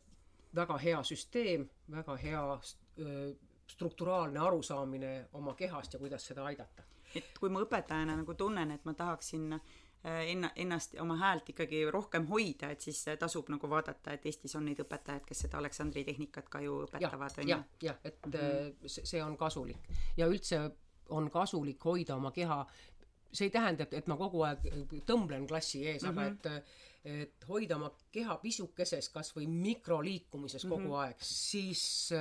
väga hea süsteem väga hea öö, strukturaalne arusaamine oma kehast ja kuidas seda aidata et kui ma õpetajana nagu tunnen, et ma tahaksin äh, enna-, ennast, oma häält ikkagi rohkem hoida, et siis äh, tasub nagu vaadata, et Eestis on neid õpetajaid, kes seda Aleksandri tehnikat ka ju õpetavad, on ju., jah, et mm -hmm. see, see on kasulik ja üldse on kasulik hoida oma keha see ei tähenda, et, et ma kogu aeg tõmblen klassi ees mm, -hmm. aga et et hoida oma keha pisukeses kas või mikroliikumises mm -hmm. kogu aeg, siis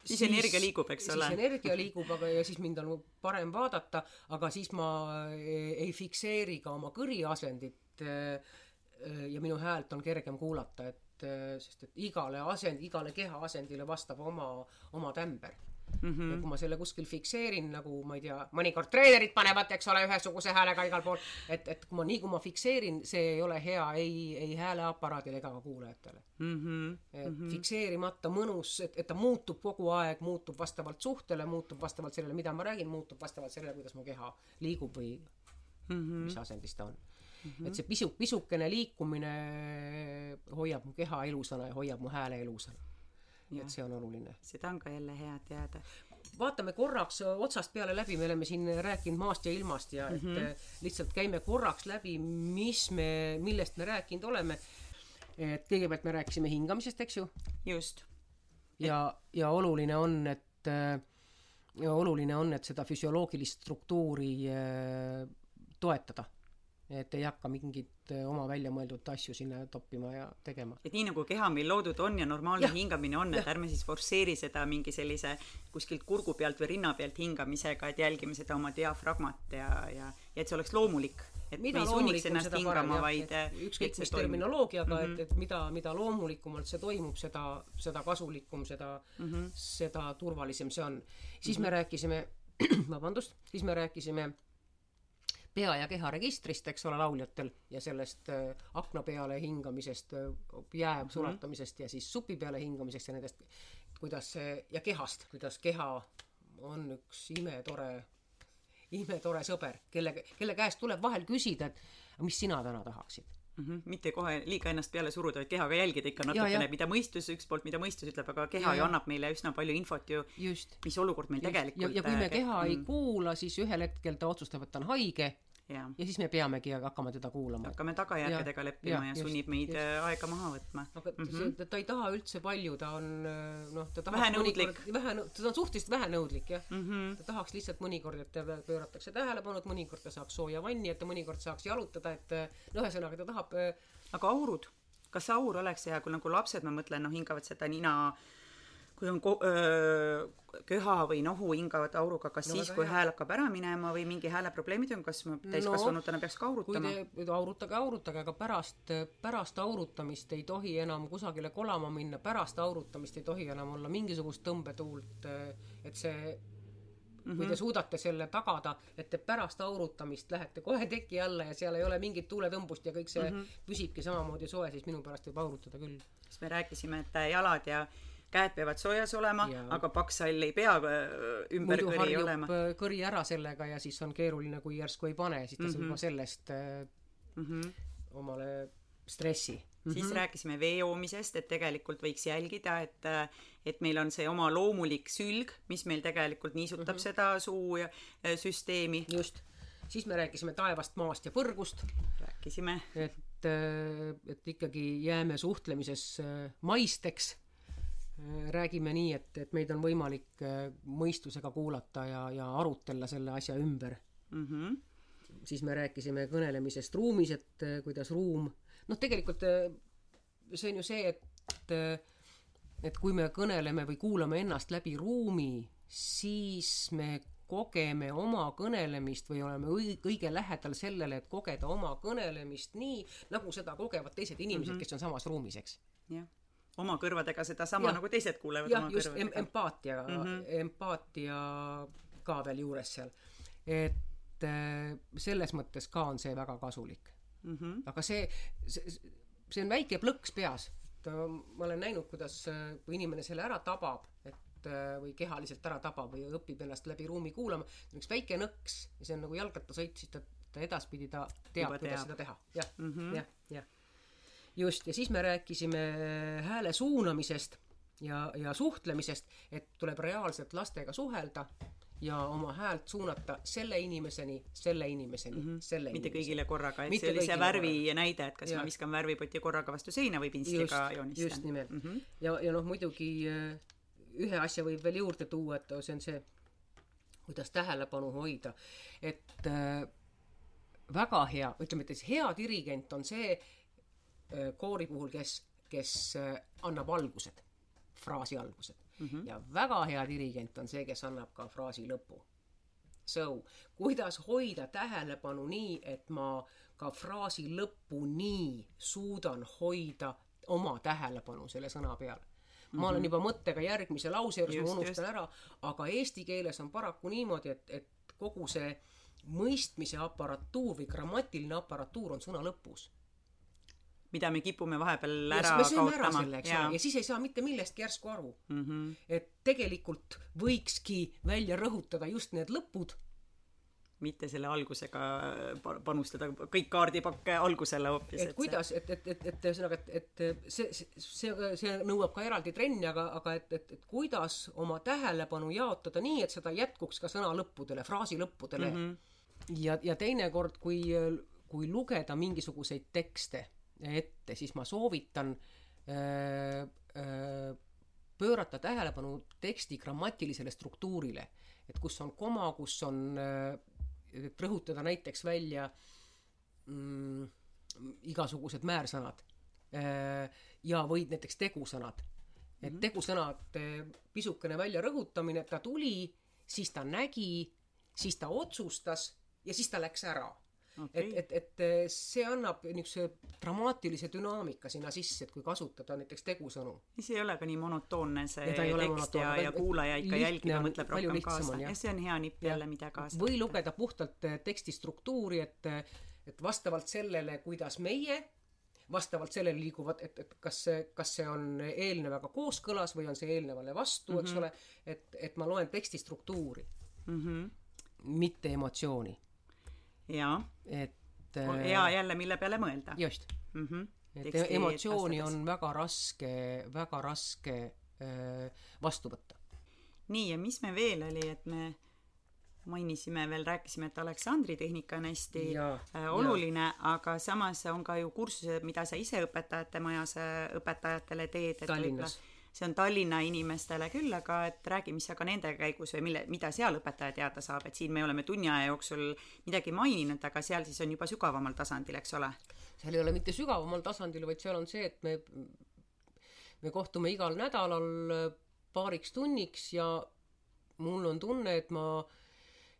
Siis energia liigub, eks ole. siis energia liigub, aga ja siis mind on parem vaadata, aga siis ma ei, ei fikseeri ka oma kõriasendit eh, ja minu häält on kergem kuulata, et sest et igale asend, igale kehaasendile vastab oma, oma tämber mm. -hmm. ja kui ma selle kuskil fikseerin, nagu ma ei tea, mõnikord treenerid panevad, eks ole, ühesuguse häälega igal pool, et, et kui ma nii, kui ma fikseerin, see ei ole hea ei, ei hääleaparaadile ega ka kuulajatele mm. -hmm. et mm -hmm. fikseerimata mõnus, et, et ta muutub kogu aeg, muutub vastavalt suhtele, muutub vastavalt sellele, mida ma räägin, muutub vastavalt sellele, kuidas mu keha liigub või mm -hmm. mis asendis ta on mm. -hmm. et see pisu, pisukene liikumine hoiab mu keha ilusana ja hoiab mu hääle ilusana. Et see on oluline. seda on ka jälle hea teada. vaatame korraks otsast peale läbi, me oleme siin rääkinud maast ja ilmast ja et mm -hmm. lihtsalt käime korraks läbi, mis me, millest me rääkinud oleme. et kõigepealt me rääkisime hingamisest, eks ju just. ja, ja oluline on, et ja oluline on, et seda füsioloogilist struktuuri äh, toetada. Et ei hakka mingit äh, oma välja mõeldud asju sinna toppima ja tegema. et nii nagu keha meil loodud on ja normaalne Jah. hingamine on, et ärme siis forsseeri seda mingi sellise kuskilt kurgu pealt või rinna pealt hingamisega, et jälgime seda oma diafragmat ja, ja, ja et see oleks loomulik. et me mida ei sunniks ennast hingama, vaid et ükskõik mis. terminoloogiaga mm, -hmm. et, et mida, mida loomulikumalt see toimub, seda, seda kasulikum, seda mm, -hmm. seda turvalisem see on. siis mm -hmm. me rääkisime, vabandust, siis me rääkisime pea- ja keharegistrist, eks ole, lauljatel ja sellest äh, akna peale hingamisest, jää sulatamisest ja siis supi peale hingamisest ja nendest, kuidas see ja kehast, kuidas keha on üks imetore, imetore sõber, kelle, kelle käest tuleb vahel küsida, et "Aga mis sina täna tahaksid. mm. -hmm. mitte kohe liiga ennast peale suruda, vaid kehaga jälgida ikka natukene, mida mõistus üks poolt, mida mõistus ütleb, aga keha Ja, ju annab meile üsna palju infot ju, just. mis olukord meil ja, tegelikult ja kui me äh, keha ei mm, kuula, siis ühel hetkel ta otsustab, et ta on haige jaa ja siis me peamegi hakkama teda kuulama. hakkame tagajärgedega Ja, leppima ja, ja, ja just, sunnib meid just. äh, aega maha võtma. aga mm -hmm. see, ta ei taha üldse palju, ta on äh, noh, ta tahaks Vähenõudlik. vähe, ta on suhteliselt vähenõudlik jah mm. -hmm. ta tahaks lihtsalt mõnikord, et pööratakse tähelepanu, et mõnikord ta saaks sooja vanni, et ta mõnikord saaks jalutada, et äh, no ühesõnaga ta tahab äh, aga aurud, kas aur oleks hea, kui nagu lapsed, ma mõtlen, noh, hingavad seda nina, kui on ko-, öö, köha või nohu hingavad auruga, kas No siis, kui hea. hääl hakkab ära minema või mingi hääleprobleemid on, kas ma täiskasvanutena no, peaks ka kui aurutama? te aurutage, aurutage, aga pärast, pärast aurutamist ei tohi enam kusagile kolama minna, pärast aurutamist ei tohi enam olla mingisugust tõmbetuult, et see kui Mhm. te suudate selle tagada, et te pärast aurutamist lähete kohe teki alla ja seal ei ole mingit tuuletõmbust ja kõik see mm Mhm. -hmm. püsibki samamoodi soe, siis minu pärast võib aurutada küll. siis me rääkisime, et jalad ja käed peavad soojas olema aga paks sall ei pea öö, ümber muidu kõri olema. äh, kõri ära sellega ja siis on keeruline, kui järsku ei pane, siis ta saab Mhm. juba sellest äh, Mm -hmm. omale stressi. siis rääkisime vee joomisest, et tegelikult võiks jälgida, et et meil on see oma loomulik sülg, mis meil tegelikult niisutab mm -hmm. seda suusüsteemi, just, siis me rääkisime taevast, maast ja põrgust rääkisime et, et ikkagi jääme suhtlemises äh, maisteks. Räägime nii, et, et meid on võimalik äh, mõistusega kuulata ja, ja arutella selle asja ümber. mm. -hmm. siis me rääkisime kõnelemisest ruumis, et äh, kuidas ruum, noh, tegelikult äh, see on ju see, et, et kui me kõneleme või kuulame ennast läbi ruumi, siis me kogeme oma kõnelemist või oleme õi- õige lähedal sellele, et kogeda oma kõnelemist nii, nagu seda kogevad teised inimesed mm, -hmm. kes on samas ruumis, eks. jah, oma kõrvadega sedasama nagu teised kuulevad jah oma, just em kõrvadega. empaatia mm, -hmm. empaatia ka veel juures seal. et äh, selles mõttes ka on see väga kasulik. Mm -hmm. aga see, see, see on väike plõks peas, et äh, ma olen näinud, kuidas äh, kui inimene selle ära tabab, et või kehaliselt ära tabab või õpib ennast läbi ruumi kuulama, üks väike nõks ja see on nagu jalgrattasõit, siis ta, ta edaspidi ta teab, kuidas seda teha, jah mm -hmm., jah, jah. Just, ja siis me rääkisime hääle suunamisest ja, ja suhtlemisest, et tuleb reaalselt lastega suhelda ja oma häält suunata selle inimeseni, selle inimeseni mm, -hmm. selle mitte inimeseni. kõigile korraga, et Mitte see oli see värvi korraga. näide, et kas ja. ma viskan värvipoti korraga vastu seina või pintsliga joonistan. just nimelt mm. -hmm. ja, ja noh, muidugi äh, ühe asja võib veel juurde tuua, et see on see, kuidas tähelepanu hoida, et äh, väga hea, ütleme, et hea dirigent on see koori puhul, kes, kes äh, annab algused, fraasi algused mm. -hmm. ja väga hea dirigent on see, kes annab ka fraasi lõpu. So, kuidas hoida tähelepanu nii, et ma ka fraasi lõpuni suudan hoida oma tähelepanu selle sõna peal ma mm -hmm. olen juba mõttega järgmise lause juures, ma unustan just. ära, aga eesti keeles on paraku niimoodi, et, et kogu see mõistmise aparatuur või grammatiline aparatuur on sõna lõpus mida me kipume vahepeal ära ja kaotama. Ja. ja siis ei saa mitte millestki järsku aru mm. -hmm. et tegelikult võikski välja rõhutada just need lõpud. mitte selle algusega panustada kõik kaardipakke algusele hoopis. et, kuidas et, et, et, et ühesõnaga, et, et see, see, see nõuab ka eraldi trenni, aga, aga et, et, et kuidas oma tähelepanu jaotada nii, et seda jätkuks ka sõna lõppudele, fraasi lõppudele mm. -hmm. ja, ja teinekord, kui, kui lugeda mingisuguseid tekste ette, siis ma soovitan öö, öö, pöörata tähelepanu teksti grammatilisele struktuurile, et kus on koma, kus on, et rõhutada näiteks välja mm, igasugused määrsõnad ja võid näiteks tegusõnad. et mhm. tegusõnade pisukene väljarõhutamine, ta tuli, siis ta nägi, siis ta otsustas ja siis ta läks ära okay.. et, et, et see annab niisuguse dramaatilise dünaamika sinna sisse, et kui kasutada näiteks tegusõnu. siis ei ole ka nii monotoonne see ja tekst monotoonne, ja, ja kuulaja ikka jälgib ja mõtleb rohkem kaasa ja see on hea nipp jälle, mida kaasa või lugeda puhtalt eh, teksti struktuuri, et et vastavalt sellele, kuidas meie vastavalt sellele liiguvad, et, et kas see, kas see on eelnevaga kooskõlas või on see eelnevale vastu mm, -hmm. eks mhm. ole, et, et ma loen teksti struktuuri mm, -hmm. mitte emotsiooni jaa. et ja äh, jälle, mille peale mõelda. just mm. -hmm. et Teksti emotsiooni on väga raske, väga raske äh, vastu võtta. nii, ja mis me veel oli, et me mainisime veel, rääkisime, et Aleksandri tehnika on hästi ja, äh, oluline, aga samas on ka ju kursused, mida sa ise õpetajate majas õpetajatele teed. Tallinnas see on Tallinna inimestele küll, aga et räägi, mis sa ka nende käigus või mille, mida seal õpetaja teada saab, et siin me oleme tunni aja jooksul midagi maininud, aga seal siis on juba sügavamal tasandil, eks ole? seal ei ole mitte sügavamal tasandil, vaid seal on see, et me, me kohtume igal nädalal paariks tunniks ja mul on tunne, et ma,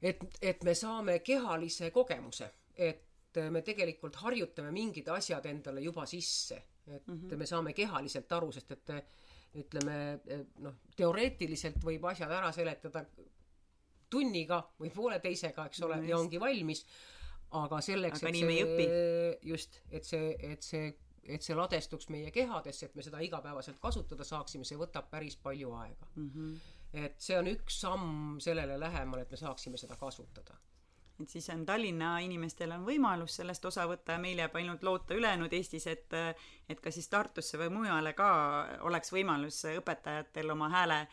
et, et me saame kehalise kogemuse, et me tegelikult harjutame mingid asjad endale juba sisse, et mm -hmm. me saame kehaliselt aru, sest et ütleme noh, teoreetiliselt võib asjad ära seletada tunniga või pooleteisega, eks ole no,, ja ongi valmis. aga selleks, et see, just, et see, et see, et see ladestuks meie kehadesse, et me seda igapäevaselt kasutada saaksime, see võtab päris palju aega mm. -hmm. et see on üks samm sellele lähemale, et me saaksime seda kasutada et siis on Tallinna inimestel on võimalus sellest osa võtta ja meil jääb ainult loota ülejäänud Eestis, et et ka siis Tartusse või mujale ka oleks võimalus õpetajatel oma hääle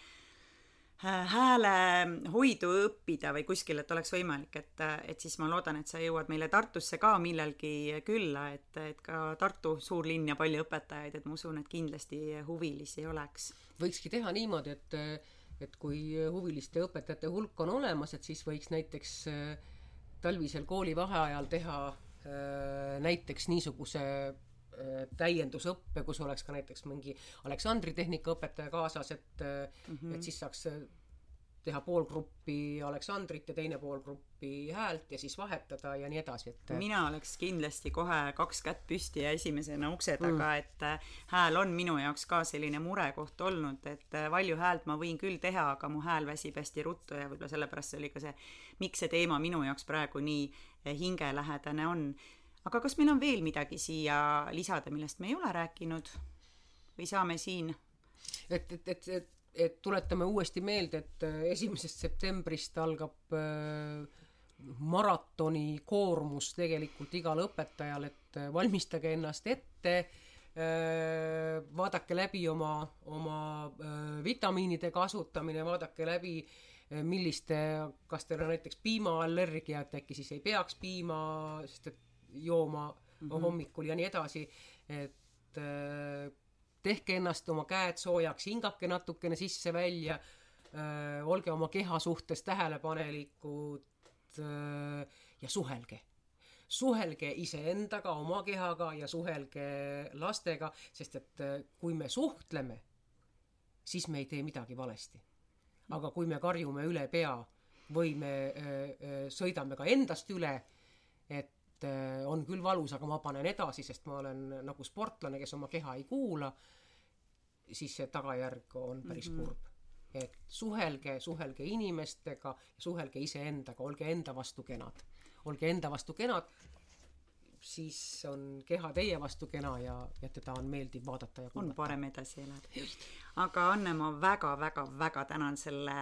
häälehoidu õppida või kuskil, et oleks võimalik, et, et siis ma loodan, et sa jõuad meile Tartusse ka millalgi külla, et, et ka Tartu suur linn ja palju õpetajaid, et ma usun, et kindlasti huvilisi oleks. võikski teha niimoodi, et, et kui huviliste õpetajate hulk on olemas, et siis võiks näiteks äh, talvisel koolivaheajal teha äh, näiteks niisuguse äh, täiendusõppe, kus oleks ka näiteks mingi Aleksandri tehnikaõpetaja kaasas, et mm, -hmm. et siis saaks teha pool gruppi Aleksandrit ja teine pool gruppi häält ja siis vahetada ja nii edasi, et mina oleks kindlasti kohe kaks kätt püsti ja esimesena ukse taga mm., et äh, hääl on minu jaoks ka selline murekoht olnud, et äh, valju häält ma võin küll teha, aga mu hääl väsib hästi ruttu ja võib-olla sellepärast see oli ka see, miks see teema minu jaoks praegu nii äh, hingelähedane on. aga kas meil on veel midagi siia lisada, millest me ei ole rääkinud? või saame siin et, et, et, et, et tuletame uuesti meelde, et äh, esimesest septembrist algab äh, maratoni koormus tegelikult igal õpetajal, et äh, valmistage ennast ette vaadake läbi oma, oma vitamiinide kasutamine, vaadake läbi milliste, kas teil on näiteks piimaallergia, et äkki siis ei peaks piima, sest et jooma mm -hmm. hommikul ja nii edasi, et tehke ennast oma käed soojaks, hingake natukene sisse-välja olge oma keha suhtes tähelepanelikud äh, ja suhelge. suhelge iseendaga, oma kehaga ja suhelge lastega, sest et kui me suhtleme, siis me ei tee midagi valesti. aga kui me karjume üle pea või me äh, sõidame ka endast üle, et et on küll valus, aga ma panen edasi, sest ma olen nagu sportlane, kes oma keha ei kuula, siis see tagajärg on päris mm -hmm. kurb. et suhelge, suhelge inimestega, suhelge iseendaga, olge enda vastu kenad. olge enda vastu kenad, siis on keha teie vastu kena ja, ja teda on meeldiv vaadata ja kuulata. on parem edasi elada. aga Anne, ma väga-väga-väga tänan selle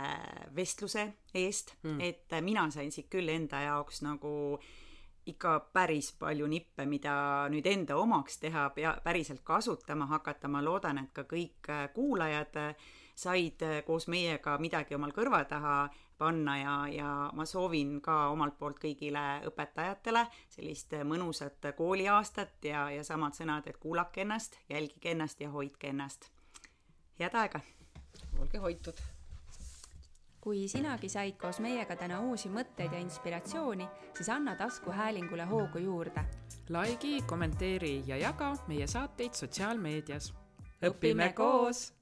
vestluse eest mm., et mina sain siit küll enda jaoks nagu äh, ikka päris palju nippe, mida nüüd enda omaks teha, pea, päriselt kasutama hakata, ma loodan, et ka kõik äh, kuulajad äh, said äh, koos meiega midagi omal kõrva taha panna ja, ja ma soovin ka omalt poolt kõigile õpetajatele sellist mõnusat kooliaastat ja, ja samad sõnad, et kuulake ennast, jälgige ennast ja hoidke ennast. head aega! olge hoitud! Kui sinagi said koos meiega täna uusi mõtteid ja inspiratsiooni, siis anna taskuhäälingule hoogu juurde. likei, kommenteeri ja jaga meie saateid sotsiaalmeedias. õpime koos